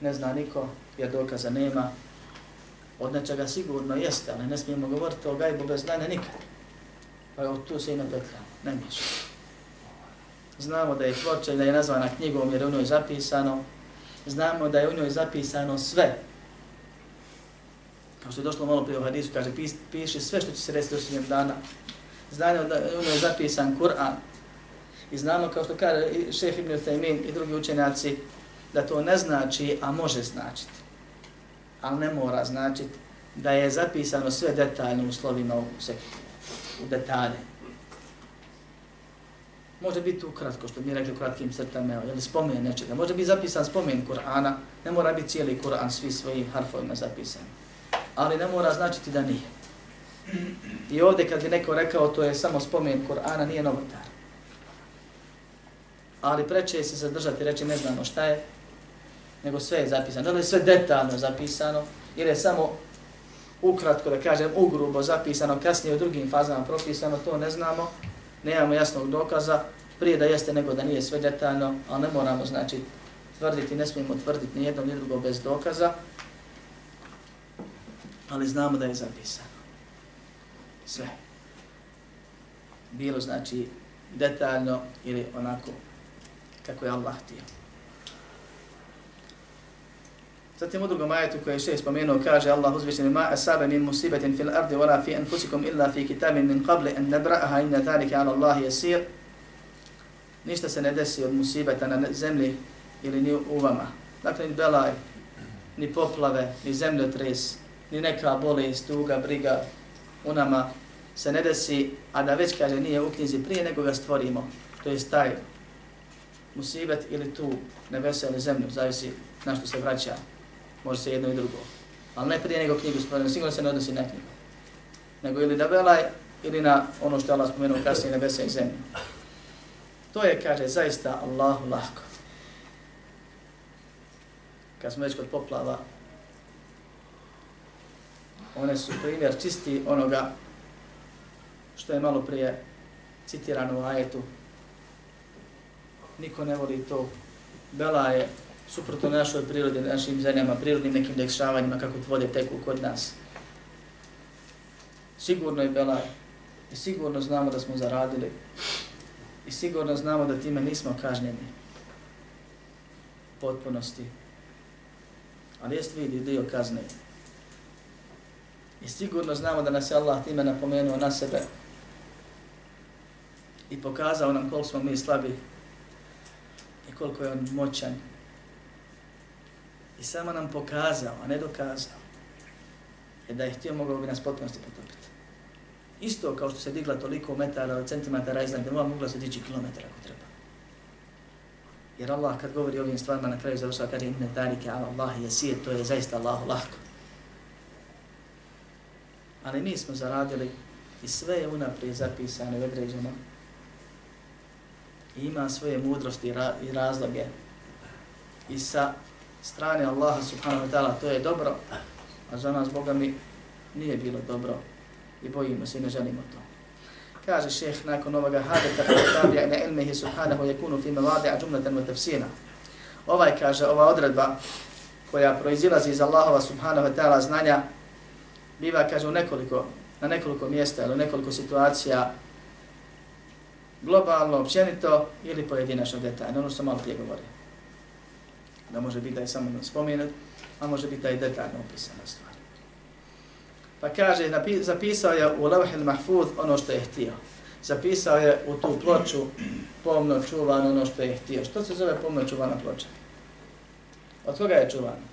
Ne zna niko, jer dokaza nema. Od nečega sigurno jeste, ali ne smijemo govoriti o gajbu bez znanja nikad. Pa evo tu se i napetlja, ne miješa. Znamo da je ploča i da je nazvana knjigom jer je u njoj zapisano. Znamo da je u njoj zapisano sve kao što je došlo malo prije u hadisu, kaže, pis, piše sve što će se resiti do sudnjem dana. Znanje, da je ono je zapisan Kur'an. I znamo, kao što kaže šef Ibn Taymin i drugi učenjaci, da to ne znači, a može značiti. Ali ne mora značiti da je zapisano sve detaljno u slovima u, u detalje. Može biti ukratko, što mi rekli kratkim crtama, ili spomen nečega. Može biti zapisan spomen Kur'ana, ne mora biti cijeli Kur'an svi svojim harfovima zapisan ali ne mora značiti da nije. I ovdje kad bi neko rekao to je samo spomen Kur'ana, nije novotar. Ali preče je se zadržati, reći ne znamo šta je, nego sve je zapisano. Da li je sve detaljno zapisano, ili je samo ukratko, da kažem, ugrubo zapisano, kasnije u drugim fazama propisano, to ne znamo, nemamo jasnog dokaza, prije da jeste nego da nije sve detaljno, ali ne moramo, znači, tvrditi, ne smijemo tvrditi ni jedno ni drugo bez dokaza, ali znamo da je zapisano. Sve. Bilo znači detaljno ili onako kako je Allah htio. Zatim u drugom ajetu koji je še spomenuo kaže Allah uzvišeni ma asabe min musibetin fil ardi wala fi anfusikum illa fi kitabin min qabli an nabra'aha inna dhalika ala Allah yasir. Ništa se ne desi od musibeta na zemlji ili ni u vama. Dakle, ni belaj, ni poplave, ni zemljotres, ni neka bolest, tuga, briga u nama se ne desi, a da već kaže nije u knjizi prije nego ga stvorimo. To je taj musibet ili tu nebesa ili zemlju, zavisi na što se vraća, može se jedno i drugo. Ali ne prije nego knjigu stvorimo, sigurno se ne odnosi na knjigu. Nego ili da velaj, ili na ono što je Allah spomenuo kasnije nebesa i zemlju. To je, kaže, zaista Allahu lahko. Kad smo već kod poplava, one su primjer čisti onoga što je malo prije citirano u ajetu. Niko ne voli to. Bela je suprotno našoj prirodi, našim zemljama, prirodnim nekim dešavanjima kako vode teku kod nas. Sigurno je belaj i sigurno znamo da smo zaradili i sigurno znamo da time nismo kažnjeni potpunosti. Ali jest vidi dio kazne. I sigurno znamo da nas je Allah time napomenuo na sebe i pokazao nam koliko smo mi slabi i koliko je on moćan. I samo nam pokazao, a ne dokazao. Je da je htio mogao bi nas potpunosti potopiti. Isto kao što se digla toliko metara, centimetara iznad, da mogla se dići kilometara ako treba. Jer Allah kad govori o ovim stvarima na kraju završava kad je inne tarike ala Allah je sije, to je zaista Allahu lahko. Ali nismo zaradili i sve je unaprijed zapisano i određeno. I ima svoje mudrosti i razloge. I sa strane Allaha subhanahu wa ta'ala to je dobro, a za nas Boga mi nije bilo dobro i bojimo se i ne želimo to. Kaže šeheh nakon ovoga hadeta tabi'a na ilmihi subhanahu yakunu fi mawadi'a jumlatan wa tafsira. Ovaj kaže ova odredba koja proizilazi iz Allahova subhanahu wa ta'ala znanja biva kaže u nekoliko na nekoliko mjesta ili u nekoliko situacija globalno, općenito ili pojedinačno detaljno, ono što malo prije govorio. Da može biti da je samo spomenut, a može biti da je detaljno opisana stvar. Pa kaže, zapisao je u Levhil Mahfuz ono što je htio. Zapisao je u tu ploču pomno čuvano ono što je htio. Što se zove pomno čuvana ploča? Od koga je čuvana?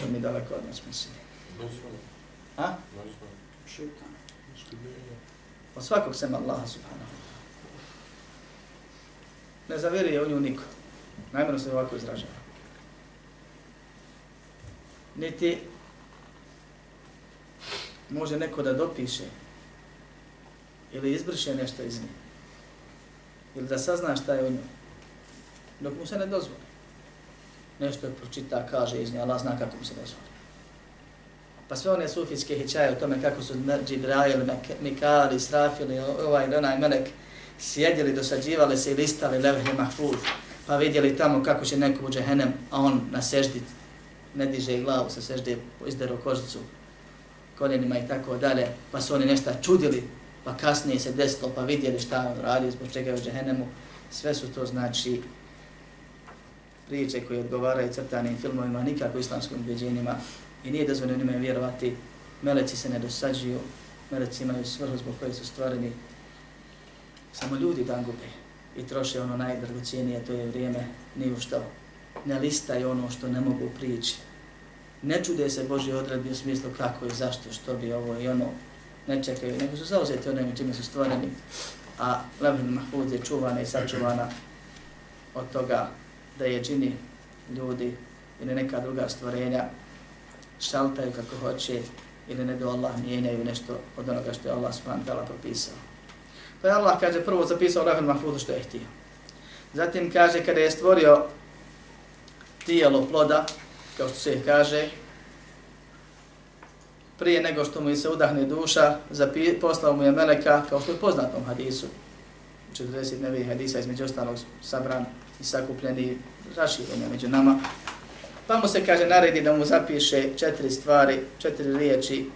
Su mi daleko od nas misli. A? Od svakog sema Allaha subhanahu. Ne zavjeruje u nju niko. Najmano se ovako izražava. Niti može neko da dopiše ili izbrše nešto iz nje ili da sazna šta je u njoj dok mu se ne dozvoli. Nešto je pročita, kaže iz nje, Allah zna kako mu se dozvoli. Pa sve one sufijske hićaje o tome kako su Džibrail, Mikali, Srafili, ovaj ili onaj melek sjedili, dosađivali se i listali levhe mahfuz, pa vidjeli tamo kako će neko u džehennem, a on na seždi ne diže glavu sa seždi, izdero kožicu, koljenima i tako dalje, pa su oni nešto čudili, pa kasnije se desilo, pa vidjeli šta on radi, zbog čega je u džehennemu. Sve su to znači priče koje odgovaraju crtanim filmovima, nikako islamskim ubjeđenjima i nije dozvoljeno njima vjerovati. Meleci se ne dosađuju, meleci imaju svrhu zbog koje su stvoreni. Samo ljudi dan gube i troše ono najdragocijenije, to je vrijeme, ni u što. Ne listaju ono što ne mogu prići ne čude se Boži odredbi u smislu kako i zašto, što bi ovo i ono, ne čekaju, nego su zauzeti onim čime su stvoreni, a Levin Mahfuz je čuvana i sačuvana od toga da je džini ljudi ili neka druga stvorenja šaltaju kako hoće ili ne do Allah mijenjaju nešto od onoga što je Allah subhanahu ta'ala propisao. Pa je Allah kaže prvo zapisao Rahman Mahfudu što je htio. Zatim kaže kada je stvorio tijelo ploda, kao što se kaže, prije nego što mu se udahne duša, poslao mu je Meleka, kao što je poznatom hadisu, 40 nevih hadisa između ostalog sabran i sakupljeni raširenja među nama. Pa mu se kaže naredi da mu zapiše četiri stvari, četiri riječi.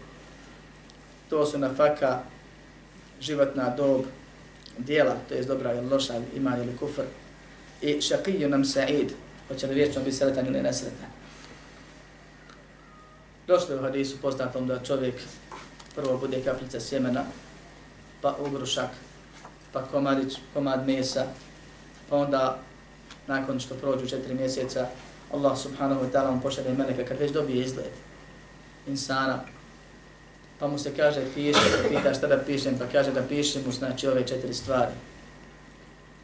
To su na faka, životna dob, dijela, to je dobra ili loša, ima ili kufr. I šakiju nam sa'id, hoće li vječno biti sretan ili nesretan. Došlo je u hadisu poznatom da čovjek prvo bude kapljica sjemena, pa ugrušak, pa komadić, komad mesa, pa onda nakon što prođu četiri mjeseca, Allah subhanahu wa ta'ala mu pošalje meleka kad već dobije izgled insana, pa mu se kaže piše, pa pita šta da pišem, pa kaže da piše mu znači ove četiri stvari.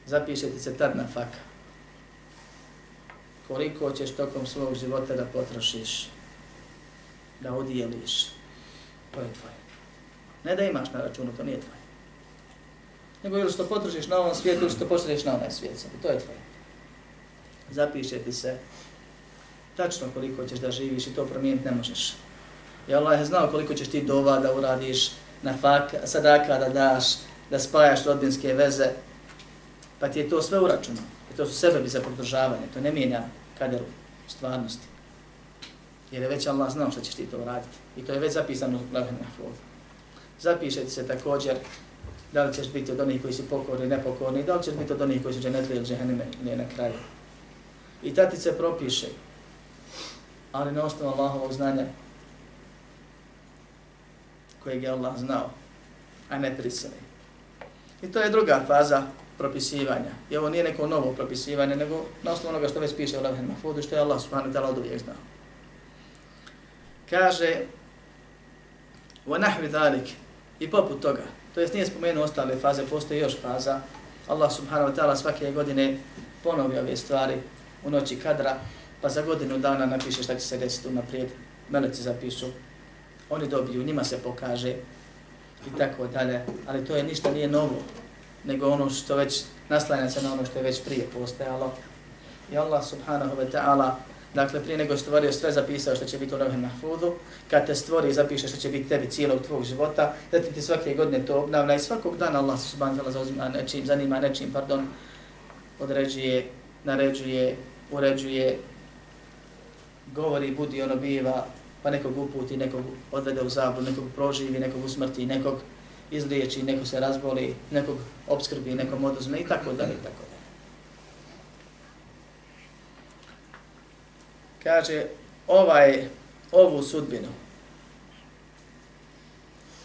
Zapišete se tad na faka. Koliko ćeš tokom svog života da potrošiš da udijeliš, to je tvoje. Ne da imaš na računu, to nije tvoje. Nego ili što potrošiš na ovom svijetu, ili što pošalješ na onaj svijet, to je tvoje. Zapiše ti se tačno koliko ćeš da živiš i to promijeniti ne možeš. I Allah je znao koliko ćeš ti dova da uradiš, na fak, sadaka da daš, da spajaš rodbinske veze, pa ti je to sve uračuno. to su sebebi za podržavanje, to ne mijenja kaderu stvarnosti. Jer je već Allah znao što ćeš ti to raditi. I to je već zapisano u Levhen Mahfuz. Zapišete se također da li ćeš biti od onih koji su pokorni, nepokorni, da li ćeš biti od onih koji su dženetli ili džehenneme ili na kraju. I tati se propiše, ali na osnovu Allahovog znanja kojeg je Allah znao, a ne prisili. I to je druga faza propisivanja. I ovo nije neko novo propisivanje, nego na osnovu onoga što već piše u Levhen Mahfudu, što je Allah subhanahu ta'ala od uvijek znao. Kaže, wa ذَلِكِ i poput toga, to jest nije spomenuo ostale faze, postoji još faza, Allah subhanahu wa ta'ala svake godine ponovi ove stvari u noći kadra, pa za godinu dana napiše šta će se desiti unaprijed, meleci zapišu, oni dobiju, njima se pokaže i tako dalje, ali to je ništa nije novo, nego ono što već naslanja se na ono što je već prije postojalo. I Allah subhanahu wa ta'ala, dakle prije nego stvorio sve zapisao što će biti u Ravhen Mahfudu, kad te stvori zapiše što će biti tebi cijelog tvog života, zatim ti svake godine to obnavlja i svakog dana Allah subhanahu wa ta'ala nečim, zanima nečim, pardon, određuje, naređuje, uređuje, govori, budi, ono biva, pa nekog uputi, nekog odvede u zablu, nekog proživi, nekog usmrti, nekog izliječi, neko se razboli, nekog obskrbi, nekom oduzme i tako dalje i tako dalje. Kaže, ovaj, ovu sudbinu,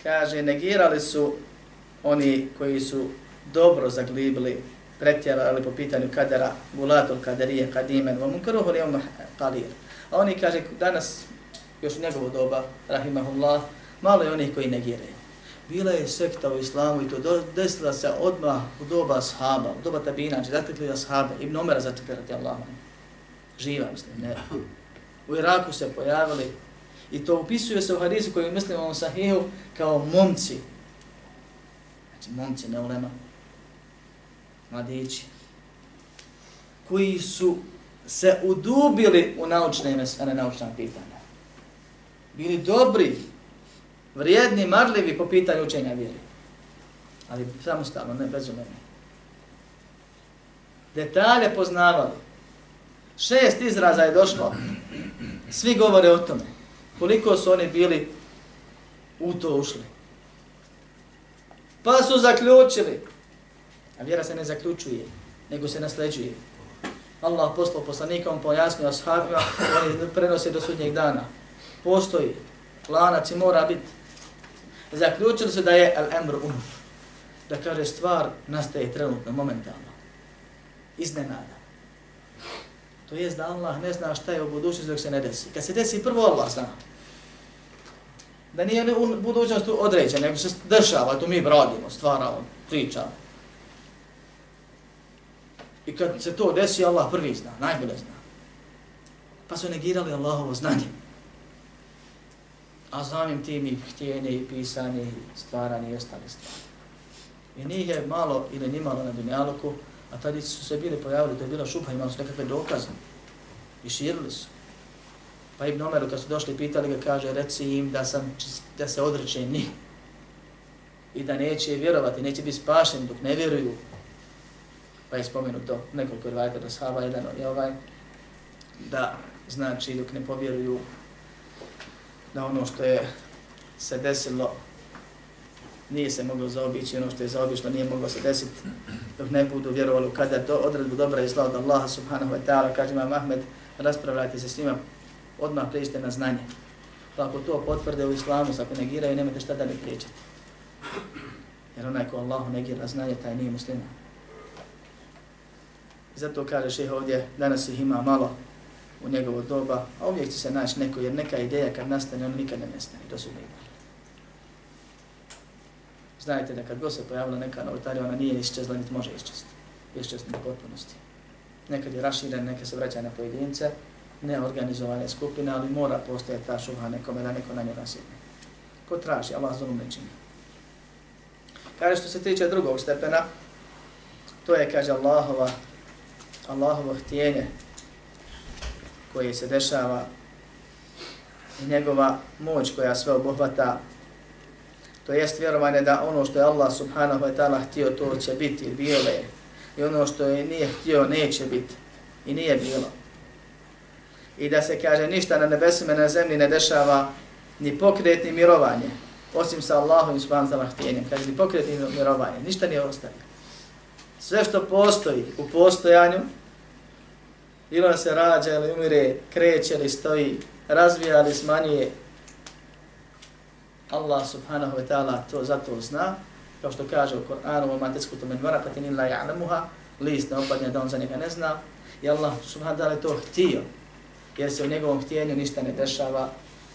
kaže, negirali su oni koji su dobro zaglibili, pretjerali po pitanju kadera, gulatul kaderije, kadimen, vam munkaruhu li umah kalir. A oni kaže, danas, još njegovo doba, rahimahullah, malo je onih koji negiraju bila je sekta u islamu i to desila se odmah u doba ashaba, u doba tabina, znači zatekli ashabe, Ibn Omera zatekli radi Allahom. Živa, mislim, ne. U Iraku se pojavili i to upisuje se u hadisu koji mislim u sahihu kao momci. Znači momci, ne ulema. Mladići. Koji su se udubili u naučne mesele, naučna pitanja. Bili dobri, vrijedni, marljivi po pitanju učenja vjeri. Ali samostalno, ne bez umene. Detalje poznavali. Šest izraza je došlo. Svi govore o tome. Koliko su oni bili u to ušli. Pa su zaključili. A vjera se ne zaključuje, nego se nasleđuje. Allah poslao poslanika, on pojasnio ashabima, oni prenose do sudnjeg dana. Postoji. Lanac i mora biti zaključili se da je al-emr unuf. Da kaže stvar nastaje trenutno, momentalno. Iznenada. To je da Allah ne zna šta je u budućnosti dok se ne desi. Kad se desi prvo Allah zna. Da nije u budućnosti određen, nego se dešava, to mi radimo, stvaramo, pričamo. I kad se to desi, Allah prvi zna, najbolje zna. Pa su negirali Allahovo znanje a samim tim i htjenje i pisanje i stvaranje i ostale stvari. I njih je malo ili nimalo na dunjaluku, a tada su se bili pojavili, to je bila šupa, imali su nekakve dokaze i širili su. Pa Ibn Omeru kad su došli pitali ga, kaže, reci im da, sam, da se odreće njih i da neće vjerovati, neće biti spašeni dok ne vjeruju. Pa je spomenuto nekoliko rivajta do sahaba, jedan je ovaj, da znači dok ne povjeruju da ono što je se desilo nije se moglo zaobići, ono što je zaobišlo nije moglo se desiti dok ne budu vjerovali kada to odredbu dobra i zla od Allaha subhanahu wa ta'ala, kaže imam Ahmed, raspravljajte se s njima, odmah prijeđite na znanje. Pa ako to potvrde u islamu, ako negiraju, nemate šta da ne prijeđete. Jer onaj ko Allahu negira znanje, taj nije I Zato kaže šeh ovdje, danas ih ima malo, u njegovo doba, a uvijek će se naći neko, jer neka ideja kad nastane, on nikad ne nestane, to su mi Znajte da kad god se pojavila neka novotarija, ona nije iščezla, niti može iščezti. Iščezti u potpunosti. Nekad je raširen, neka se vraća na pojedince, neorganizovane skupine, ali mora postojati ta šuha nekome da neko na nju nasjedne. Ko traži, Allah zonu ne čini. Kaže što se tiče drugog stepena, to je, kaže Allahova, Allahovo htjenje, koje se dešava i njegova moć koja sve obuhvata, to jest vjerovanje da ono što je Allah subhanahu wa ta'ala htio, to će biti bilo je. i ono što je nije htio neće biti i nije bilo. I da se kaže ništa na nebesima na zemlji ne dešava ni pokret ni mirovanje osim sa Allahom i subhanahu ta'ala htjenjem. Kaže ni pokret ni mirovanje, ništa nije ostavio. Sve što postoji u postojanju, ili se rađa ili umire, kreće ili stoji, razvija ili smanjuje, Allah subhanahu wa ta'ala to zato zna, kao što kaže u Koranu, u matesku to men varakatin illa ja'lamuha, list ne opadne da on za njega ne zna, i Allah subhanahu wa ta'ala to htio, jer se u njegovom htjenju ništa ne dešava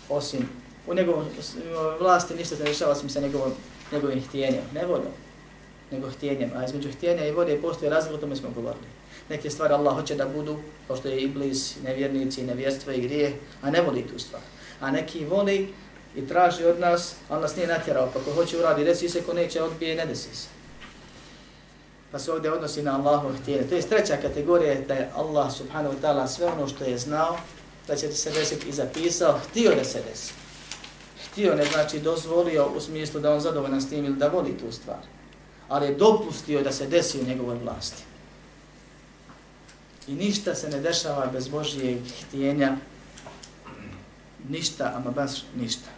osim u njegovom vlasti ništa se dešava osim sa njegovom, njegovim htjenjem, ne voljom, nego htjenjem. A između htjenja i volje postoje razlika, o tome smo govorili. Neke stvari Allah hoće da budu, kao što je iblis, nevjernici, nevjerstvo i grije, a ne voli tu stvar. A neki voli i traži od nas, ali nas nije natjerao, pa ko hoće uradi, desi se, ko neće odbije, ne desi se. Pa se ovdje odnosi na Allahu htjenje. To je treća kategorija, da je Allah subhanahu wa ta'ala sve ono što je znao, da će se desiti i zapisao, htio da se desi. Htio ne znači dozvolio u smislu da on zadovoljan s tim ili da voli tu stvar. Ali je dopustio da se desi u njegovoj vlasti. I ništa se ne dešava bez Božijeg htijenja, Ništa, ama baš ništa.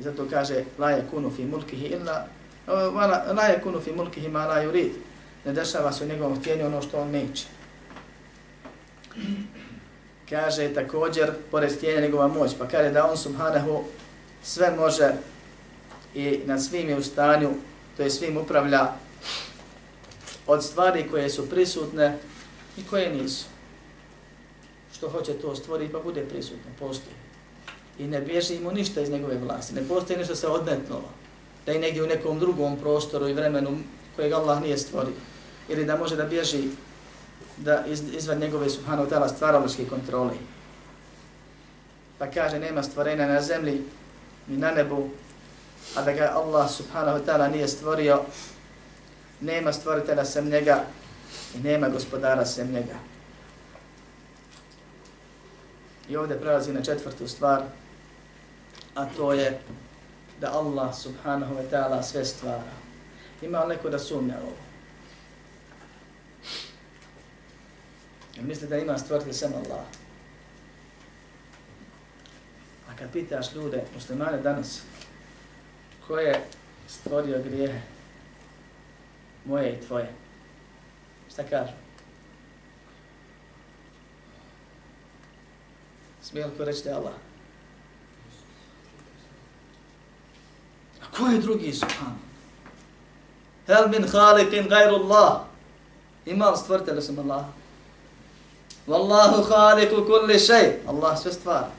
I zato kaže la je kunu fi mulkihi illa la je kunu fi mulkihi ma la yurid. Ne dešava se u njegovom htijenju ono što on neće. Kaže također, pored htijenja njegova moć, pa kaže da on subhanahu sve može i na svim je u stanju, to je svim upravlja od stvari koje su prisutne i koje nisu. Što hoće to stvoriti pa bude prisutno, postoji. I ne bježi mu ništa iz njegove vlasti, ne postoji nešto se odmetnulo, da je negdje u nekom drugom prostoru i vremenu kojeg Allah nije stvorio. Ili da može da bježi da iz, izvad njegove subhanahu ta'ala stvaraloške kontrole. Pa kaže, nema stvorenja na zemlji ni na nebu, a da ga Allah subhanahu wa ta'ala nije stvorio, nema stvoritelja sem njega i nema gospodara sem njega. I ovdje prelazi na četvrtu stvar, a to je da Allah subhanahu wa ta'ala sve stvara. Ima li neko da sumnja ovo? Misli da ima stvoritelj sem Allah? A kad pitaš ljude, muslimane danas, ko je stvorio grijehe? Moje i tvoje. Šta kažu? Smije li ko reći da je Allah? A ko je drugi subhan? Hel min halikin gajru Allah? Ima li stvoritelj sam Allah? Wallahu haliku kulli šej. Allah sve stvara.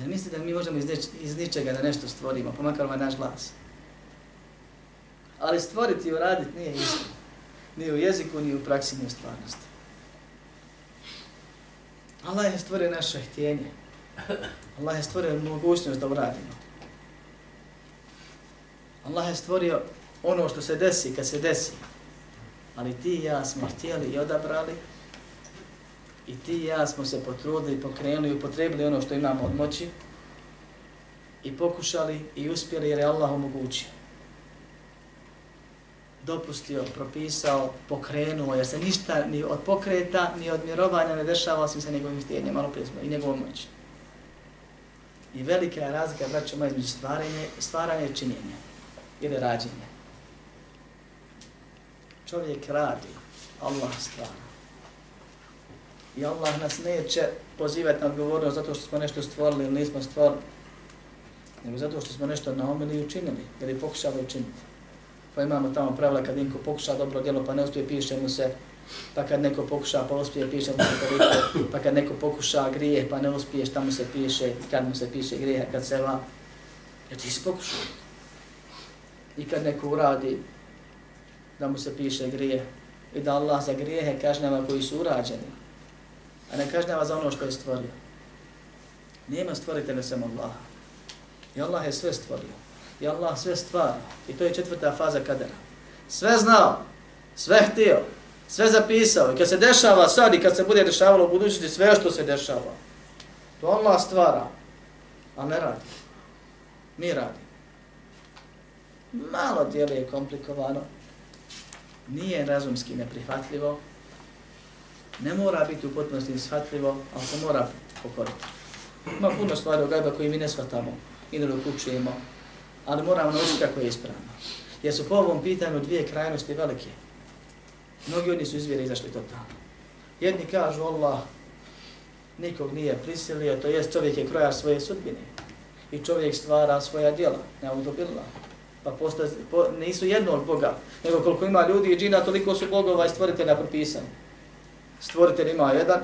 Jer mislite da mi možemo iz, neč iz ničega da nešto stvorimo, pa pomakar ovaj naš glas? Ali stvoriti i uraditi nije isto. Ni u jeziku, ni u praksi, ni u stvarnosti. Allah je stvorio naše htjenje. Allah je stvorio mogućnost da uradimo. Allah je stvorio ono što se desi kad se desi. Ali ti i ja smo htjeli i odabrali I ti i ja smo se potrudili, pokrenuli, upotrebili ono što imamo od moći i pokušali i uspjeli jer je Allah omogućio. Dopustio, propisao, pokrenuo, jer se ništa ni od pokreta, ni od mirovanja ne dešava osim sa njegovim htjenjem, malo prije smo, i njegovom moći. I velika je razlika, braćo između stvaranje, stvaranje i činjenje ili rađenje. Čovjek radi, Allah stvara. I Allah nas neće pozivati na odgovornost zato što smo nešto stvorili ili nismo stvorili, nego zato što smo nešto naumili i učinili ili pokušali učiniti. Pa imamo tamo pravila kad neko pokuša dobro djelo pa ne uspije, piše mu se, pa kad neko pokuša pa uspije, piše mu se toliko, pa kad neko pokuša grije pa ne uspije, šta mu se piše, kad mu se piše grije, kad se va, jer ti si pokušao. I kad neko uradi, da mu se piše grije, i da Allah za grijehe kažnjava koji su urađeni, a ne kažnjava za ono što je stvorio. Nema stvoritelja sem Allaha. I Allah je sve stvorio. I Allah sve stvara. I to je četvrta faza kadera. Sve znao, sve htio, sve zapisao. I kad se dešava sad i kad se bude dešavalo u budućnosti, sve što se dešava. To Allah stvara, a ne radi. Mi radi. Malo djeluje komplikovano. nije razumski neprihvatljivo, ne mora biti u potpunosti shvatljivo, ali se mora pokoriti. Ima puno stvari o gajba koji mi ne shvatamo i ne dokučujemo, ali moramo naučiti kako je ispravno. Jer su po ovom pitanju dvije krajnosti velike. Mnogi od njih su izvjere izašli totalno. Jedni kažu Allah nikog nije prisilio, to jest čovjek je krojar svoje sudbine. I čovjek stvara svoja djela, ne autobila. Pa posta, po, nisu jednog Boga, nego koliko ima ljudi i džina, toliko su bogova i stvoritelja propisani. Stvoritelj ima jedan,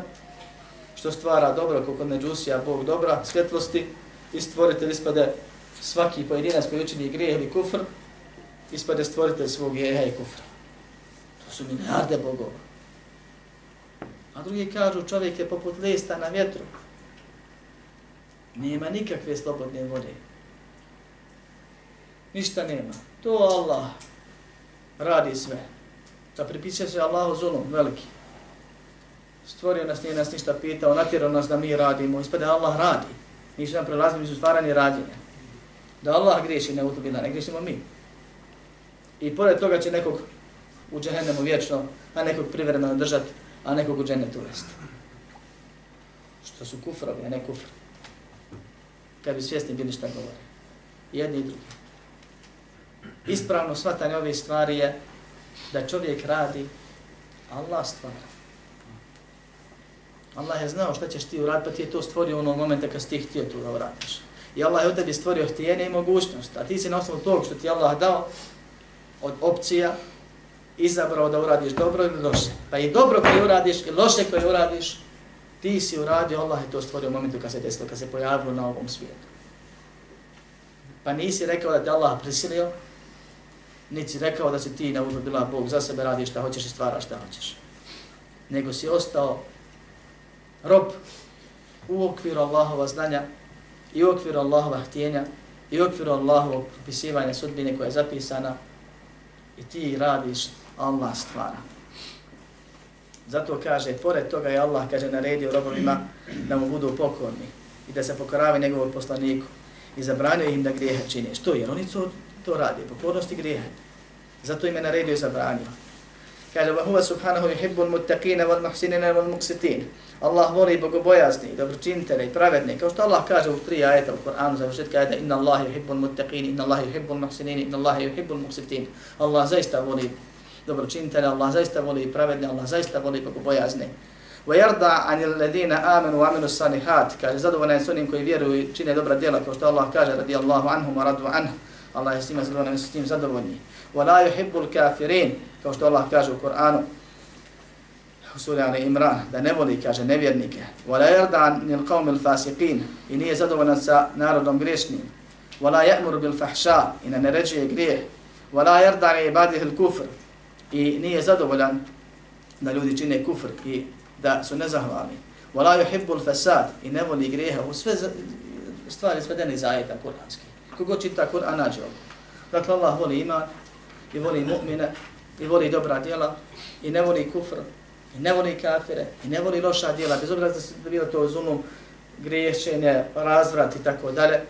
što stvara dobro, koliko neđusija, Bog dobra, svjetlosti, i stvoritelj ispade svaki pojedinac koji učini grijeh ili kufr, ispade stvoritelj svog jeha i kufra. To su milijarde bogova. A drugi kažu čovjek je poput lista na vjetru. Nema nikakve slobodne vode. Ništa nema. To Allah radi sve. Da pripisuje se Allahu zulum veliki. Stvorio nas, nije nas ništa pitao, natjerao nas da mi radimo. Ispada Allah radi. Nisu nam prelazili su stvaranje radjenja. Da Allah griješi ne utubila, ne griješimo mi. I pored toga će nekog u džehennemu vječno, a nekog privremeno držati a nekog u džennetu uvesti. Što su kufrovi, a ne kufr. Kad bi svjesni bili šta govore. Jedni i drugi. Ispravno shvatanje ove stvari je da čovjek radi, Allah stvara. Allah je znao šta ćeš ti uraditi, pa ti je to stvorio u onom momenta kad ti htio to da uradiš. I Allah je od tebi stvorio htijene i mogućnost, a ti si na osnovu tog što ti Allah dao od opcija, izabrao da uradiš dobro ili loše. Pa i dobro koje uradiš i loše koje uradiš, ti si uradio, Allah je to stvorio u momentu kad se desilo, kad se pojavilo na ovom svijetu. Pa nisi rekao da te Allah prisilio, niti rekao da si ti na bila Bog za sebe radiš šta hoćeš i stvaraš šta hoćeš. Nego si ostao rob u okviru Allahova znanja i u okviru Allahova htjenja i u okviru Allahovog propisivanja sudbine koja je zapisana i ti radiš Allah stvara. Zato kaže, pored toga je Allah, kaže, naredio robovima da mu budu pokorni i da se pokoravi njegovog poslaniku i zabranio im da grijehe čine. Što? Jer oni to, to radi, pokornosti grijehe. Zato im je naredio i zabranio. Kaže, wa huwa subhanahu yuhibbul muttaqina wal muhsinina wal muqsitin. Allah voli bogobojazni, dobročinitele i pravedne. Kao što Allah kaže u tri ajeta u Koranu, za početka ajeta, inna Allah yuhibbul muttaqini, inna Allah yuhibbul muhsinin, inna Allah yuhibbul muqsitin. Allah zaista voli dobročinitele, Allah zaista voli pravedne, Allah zaista voli bogobojazni. Wa yarda anil ladina amanu wa amilus salihat. Kaže, zadovoljan su onim koji vjeruju i čine dobra djela, kao što Allah kaže, radijallahu anhum wa radu anhum. Allah je s njima zadovoljni. Wa la yuhibbul kafirin kao što Allah kaže u Koranu, u suri Ali Imran, da ne voli, kaže, nevjernike. وَلَا la yarda anil qawmil i nije zadovoljan sa narodom griješnim. وَلَا يَأْمُرُ بِالْفَحْشَا i ne naređuje grijeh. وَلَا la عِبَادِهِ الْكُفْرِ i nije zadovoljan da ljudi čine kufr i da su nezahvalni. وَلَا يُحِبُّ الْفَسَادِ i ne voli grijeha u sve stvari svedene iz ajeta kuranski. Kogo čita Kur'an nađe ovo. Dakle, Allah voli iman i voli mu'mine i voli dobra djela i ne voli kufr i ne voli kafire i ne voli loša djela, bez obzira da se bilo to zulum, griješenje, razvrat i tako dalje.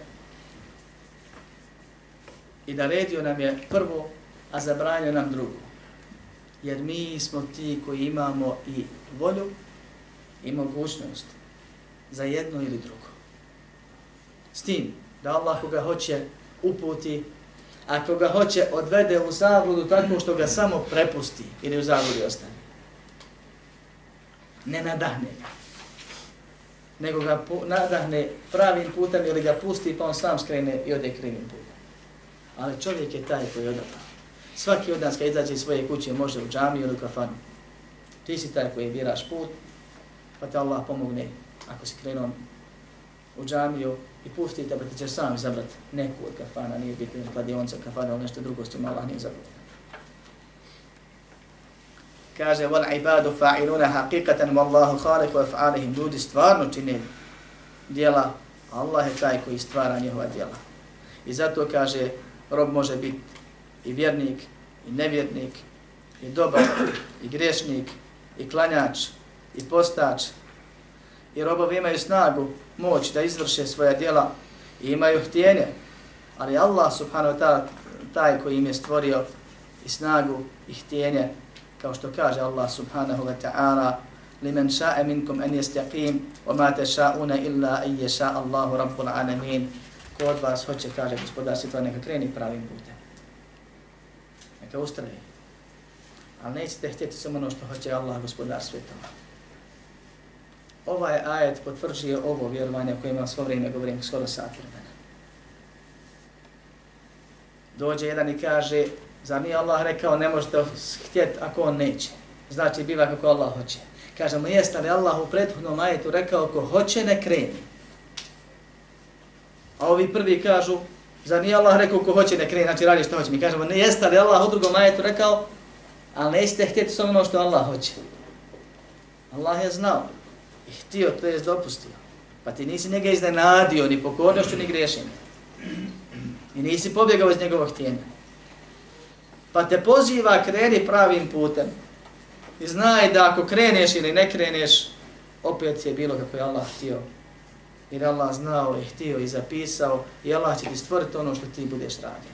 I naredio nam je prvo, a zabranio nam drugo jer mi smo ti koji imamo i volju i mogućnost za jedno ili drugo. S tim da Allah koga hoće uputi, a koga hoće odvede u zabludu tako što ga samo prepusti ili u zabludi ostane. Ne nadahne ga. Nego ga nadahne pravim putem ili ga pusti pa on sam skrene i ode krivim putem. Ali čovjek je taj koji odabra. Svaki od nas kad izađe iz svoje kuće može u džamiju ili u kafanu. Ti si taj koji biraš put, pa te Allah pomogne ako si krenuo u džamiju i pustite, pa ti ćeš sam izabrat neku od kafana, nije bitno kladionica kladionca kafana ili nešto drugo s tim Allah nije zabrat. Kaže, wal ibadu fa'iluna haqiqatan wallahu khaliq wa fa'alihim. Ljudi stvarno čine djela, Allah je taj koji stvara njihova djela. I zato kaže, rob može biti i vjernik, i nevjernik, i dobar, i grešnik, i klanjač, i postač. I robovi imaju snagu, moć da izvrše svoja djela i imaju htjenje. Ali Allah subhanahu wa ta'ala, taj koji im je stvorio i snagu i htjenje, kao što kaže Allah subhanahu wa ta'ala, limen ša'e minkum en jestaqim, wa ma te illa i je Allahu rabbul alamin. Ko od vas hoće, kaže gospodar svjetla, neka kreni pravim putem. Neka ustraje. Ali nećete htjeti samo ono što hoće Allah, gospodar svjetla. Ovaj ajet potvrđuje ovo vjerovanje koje imam svo vrijeme, govorim skoro sat vremena. Dođe jedan i kaže, za nije Allah rekao ne možete htjeti ako on neće. Znači biva kako Allah hoće. Kažemo, jeste li Allah u prethodnom ajetu rekao ko hoće ne kreni. A ovi prvi kažu, za nije Allah rekao ko hoće ne kreni, znači radi što hoće. Mi kažemo, ne jeste li Allah u drugom ajetu rekao, ali nećete htjeti samo ono što Allah hoće. Allah je znao i htio, to je dopustio. Pa ti nisi njega iznenadio ni pokornošću ni griješenjem. I nisi pobjegao iz njegovog htjenja. Pa te poziva kreni pravim putem. I znaj da ako kreneš ili ne kreneš, opet je bilo kako je Allah htio. Jer Allah znao i htio i zapisao i Allah će ti stvoriti ono što ti budeš radio.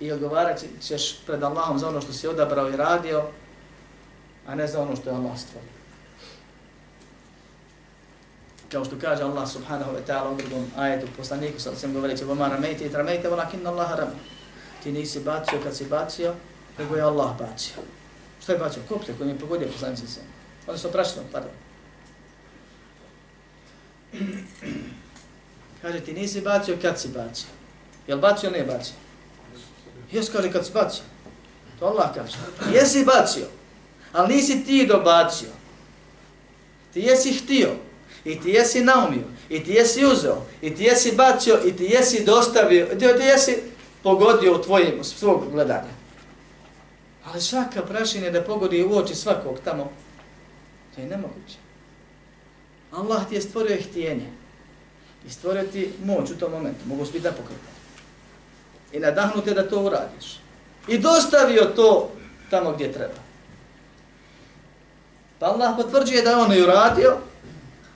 I odgovarat ćeš pred Allahom za ono što si odabrao i radio, a ne za ono što je Allah stvorio kao što kaže Allah subhanahu wa ta'ala u drugom ajetu poslaniku, sa sam govoreći, vama ramejte i tramejte, volakin Allah rame. Ti nisi bacio kad si bacio, nego je Allah bacio. Što je bacio? Koplje koji mi je pogodio poslanici se. Oni su prašno, pardon. Kaže, ti nisi bacio kad si bacio. Je li bacio, ne bacio? Jes kaže kad si bacio. To Allah kaže. Jesi bacio, ali nisi ti dobacio. Ti jesi htio, i ti jesi naumio, i ti jesi uzeo, i ti jesi bacio, i ti jesi dostavio, i ti jesi pogodio u tvojim, svog gledanja. Ali svaka prašina da pogodi u oči svakog tamo, to je nemoguće. Allah ti je stvorio htijenje i stvorio ti moć u tom momentu, mogu biti da I I nadahnute da to uradiš. I dostavio to tamo gdje treba. Pa Allah potvrđuje da on i uradio,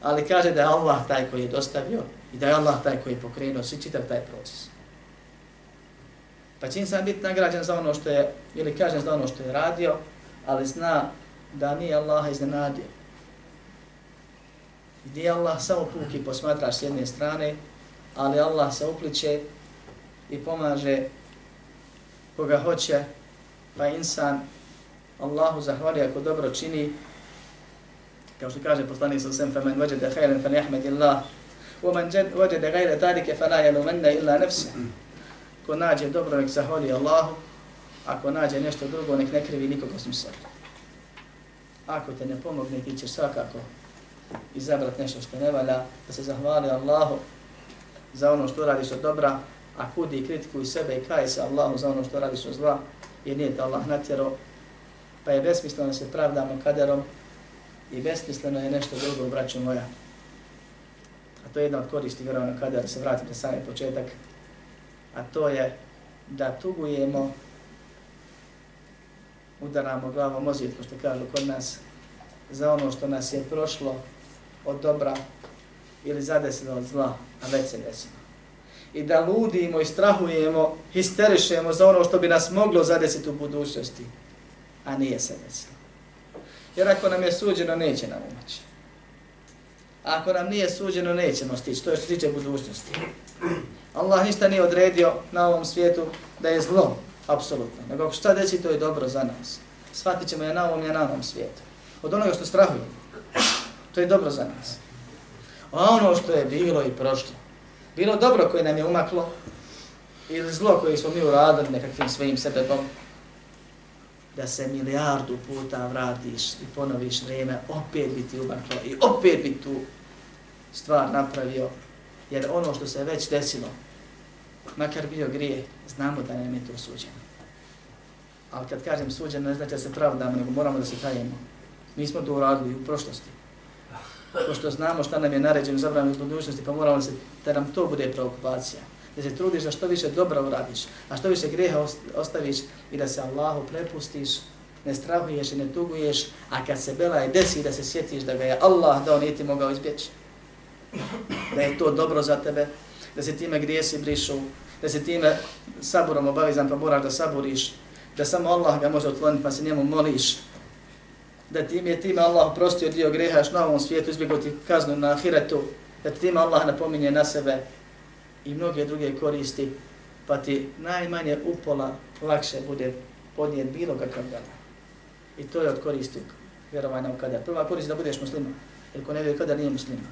ali kaže da je Allah taj koji je dostavio i da je Allah taj koji je pokrenuo svi čitav taj proces. Pa će sam biti nagrađen za ono što je, ili kažem za ono što je radio, ali zna da nije Allaha iznenadio. Gdje Allah samo puki posmatraš s jedne strane, ali Allah se upliče i pomaže koga hoće, pa insan Allahu zahvali ako dobro čini, kao što kaže poslanik sa sem faman wajada khayran falyahmadillah wa man wajada ghayra dhalika fala yalumanna illa nafsa ko nađe dobro nek zahvali Allahu ako nađe nešto drugo nek ne krivi nikoga osim sebe. Ako te ne pomogne ti ćeš svakako izabrati nešto što ne valja da se zahvali Allahu za ono što radiš od dobra a kudi i kritikuj sebe i kaj se Allahu za ono što radiš od zla jer nije te Allah natjero pa je besmisleno da se pravdamo kaderom i besmisleno je nešto drugo, braćo moja. A to je jedna od koristi vjerovno kada se vratim na sami početak. A to je da tugujemo, udaramo glavom o ko što kažu kod nas, za ono što nas je prošlo od dobra ili zadesilo od zla, a već se desilo. I da ludimo i strahujemo, histerišemo za ono što bi nas moglo zadesiti u budućnosti, a nije se desilo. Jer ako nam je suđeno, neće nam umaći. Ako nam nije suđeno, nećemo stići. To je što tiče budućnosti. Allah ništa nije odredio na ovom svijetu da je zlo, apsolutno. Nego ako šta desi, to je dobro za nas. Shvatit ćemo je na ovom je na ovom svijetu. Od onoga što strahujemo, to je dobro za nas. A ono što je bilo i prošlo, bilo dobro koje nam je umaklo, ili zlo koje smo mi uradili nekakvim svojim sebebom, da se milijardu puta vratiš i ponoviš vrijeme, opet bi ti umaklo i opet bi tu stvar napravio, jer ono što se već desilo, makar bio grije, znamo da nam je to suđeno. Ali kad kažem suđeno, ne znači da se pravdamo, nego moramo da se tajemo. Mi smo to uradili u prošlosti. Pošto znamo šta nam je naređeno zabranjeno u budućnosti, pa moramo da, se, da nam to bude preokupacija da se trudiš da što više dobra uradiš, a što više greha ostaviš i da se Allahu prepustiš, ne strahuješ i ne tuguješ, a kad se bela desi da se sjetiš da ga je Allah dao, nije ti mogao izbjeći. Da je to dobro za tebe, da se time grijesi brišu, da se time saburom obavizan pa moraš da saburiš, da samo Allah ga može otkloniti pa se njemu moliš, da ti je time Allah oprostio dio greha još na ovom svijetu, izbjegao ti kaznu na ahiretu, da ti time Allah napominje na sebe i mnoge druge koristi, pa ti najmanje upola lakše bude podnijet bilo kakav dana. I to je od koristi vjerovanja u kadar. Prva korist da budeš musliman, jer ko ne vjeruje kadar nije musliman.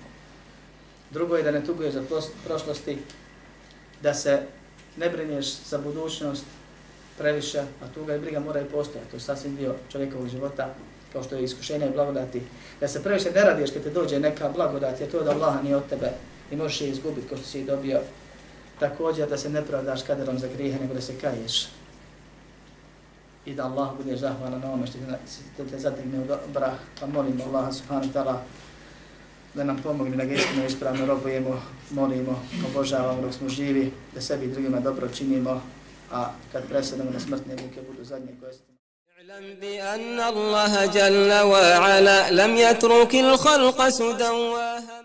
Drugo je da ne tuguješ za prošlosti, da se ne brinješ za budućnost previše, a tuga i briga mora i postojati. To je sasvim dio čovjekovog života, kao što je iskušenje i blagodati. Da se previše ne radiješ kad te dođe neka blagodat, je to da Allah nije od tebe i možeš je izgubiti kao što si dobio Također da se ne pravdaš kaderom za grijehe, nego da se kaješ. I da Allah bude zahvalan na ovome što te, te zadigne u dobra. Pa molimo Allah subhanahu wa ta'ala da nam pomogne da ga istinu ispravno robujemo, molimo, obožavamo dok smo živi, da sebi i drugima dobro činimo, a kad presedamo na smrtne muke budu zadnje koje ste. اعلم بأن الله جل وعلا لم يترك الخلق سدى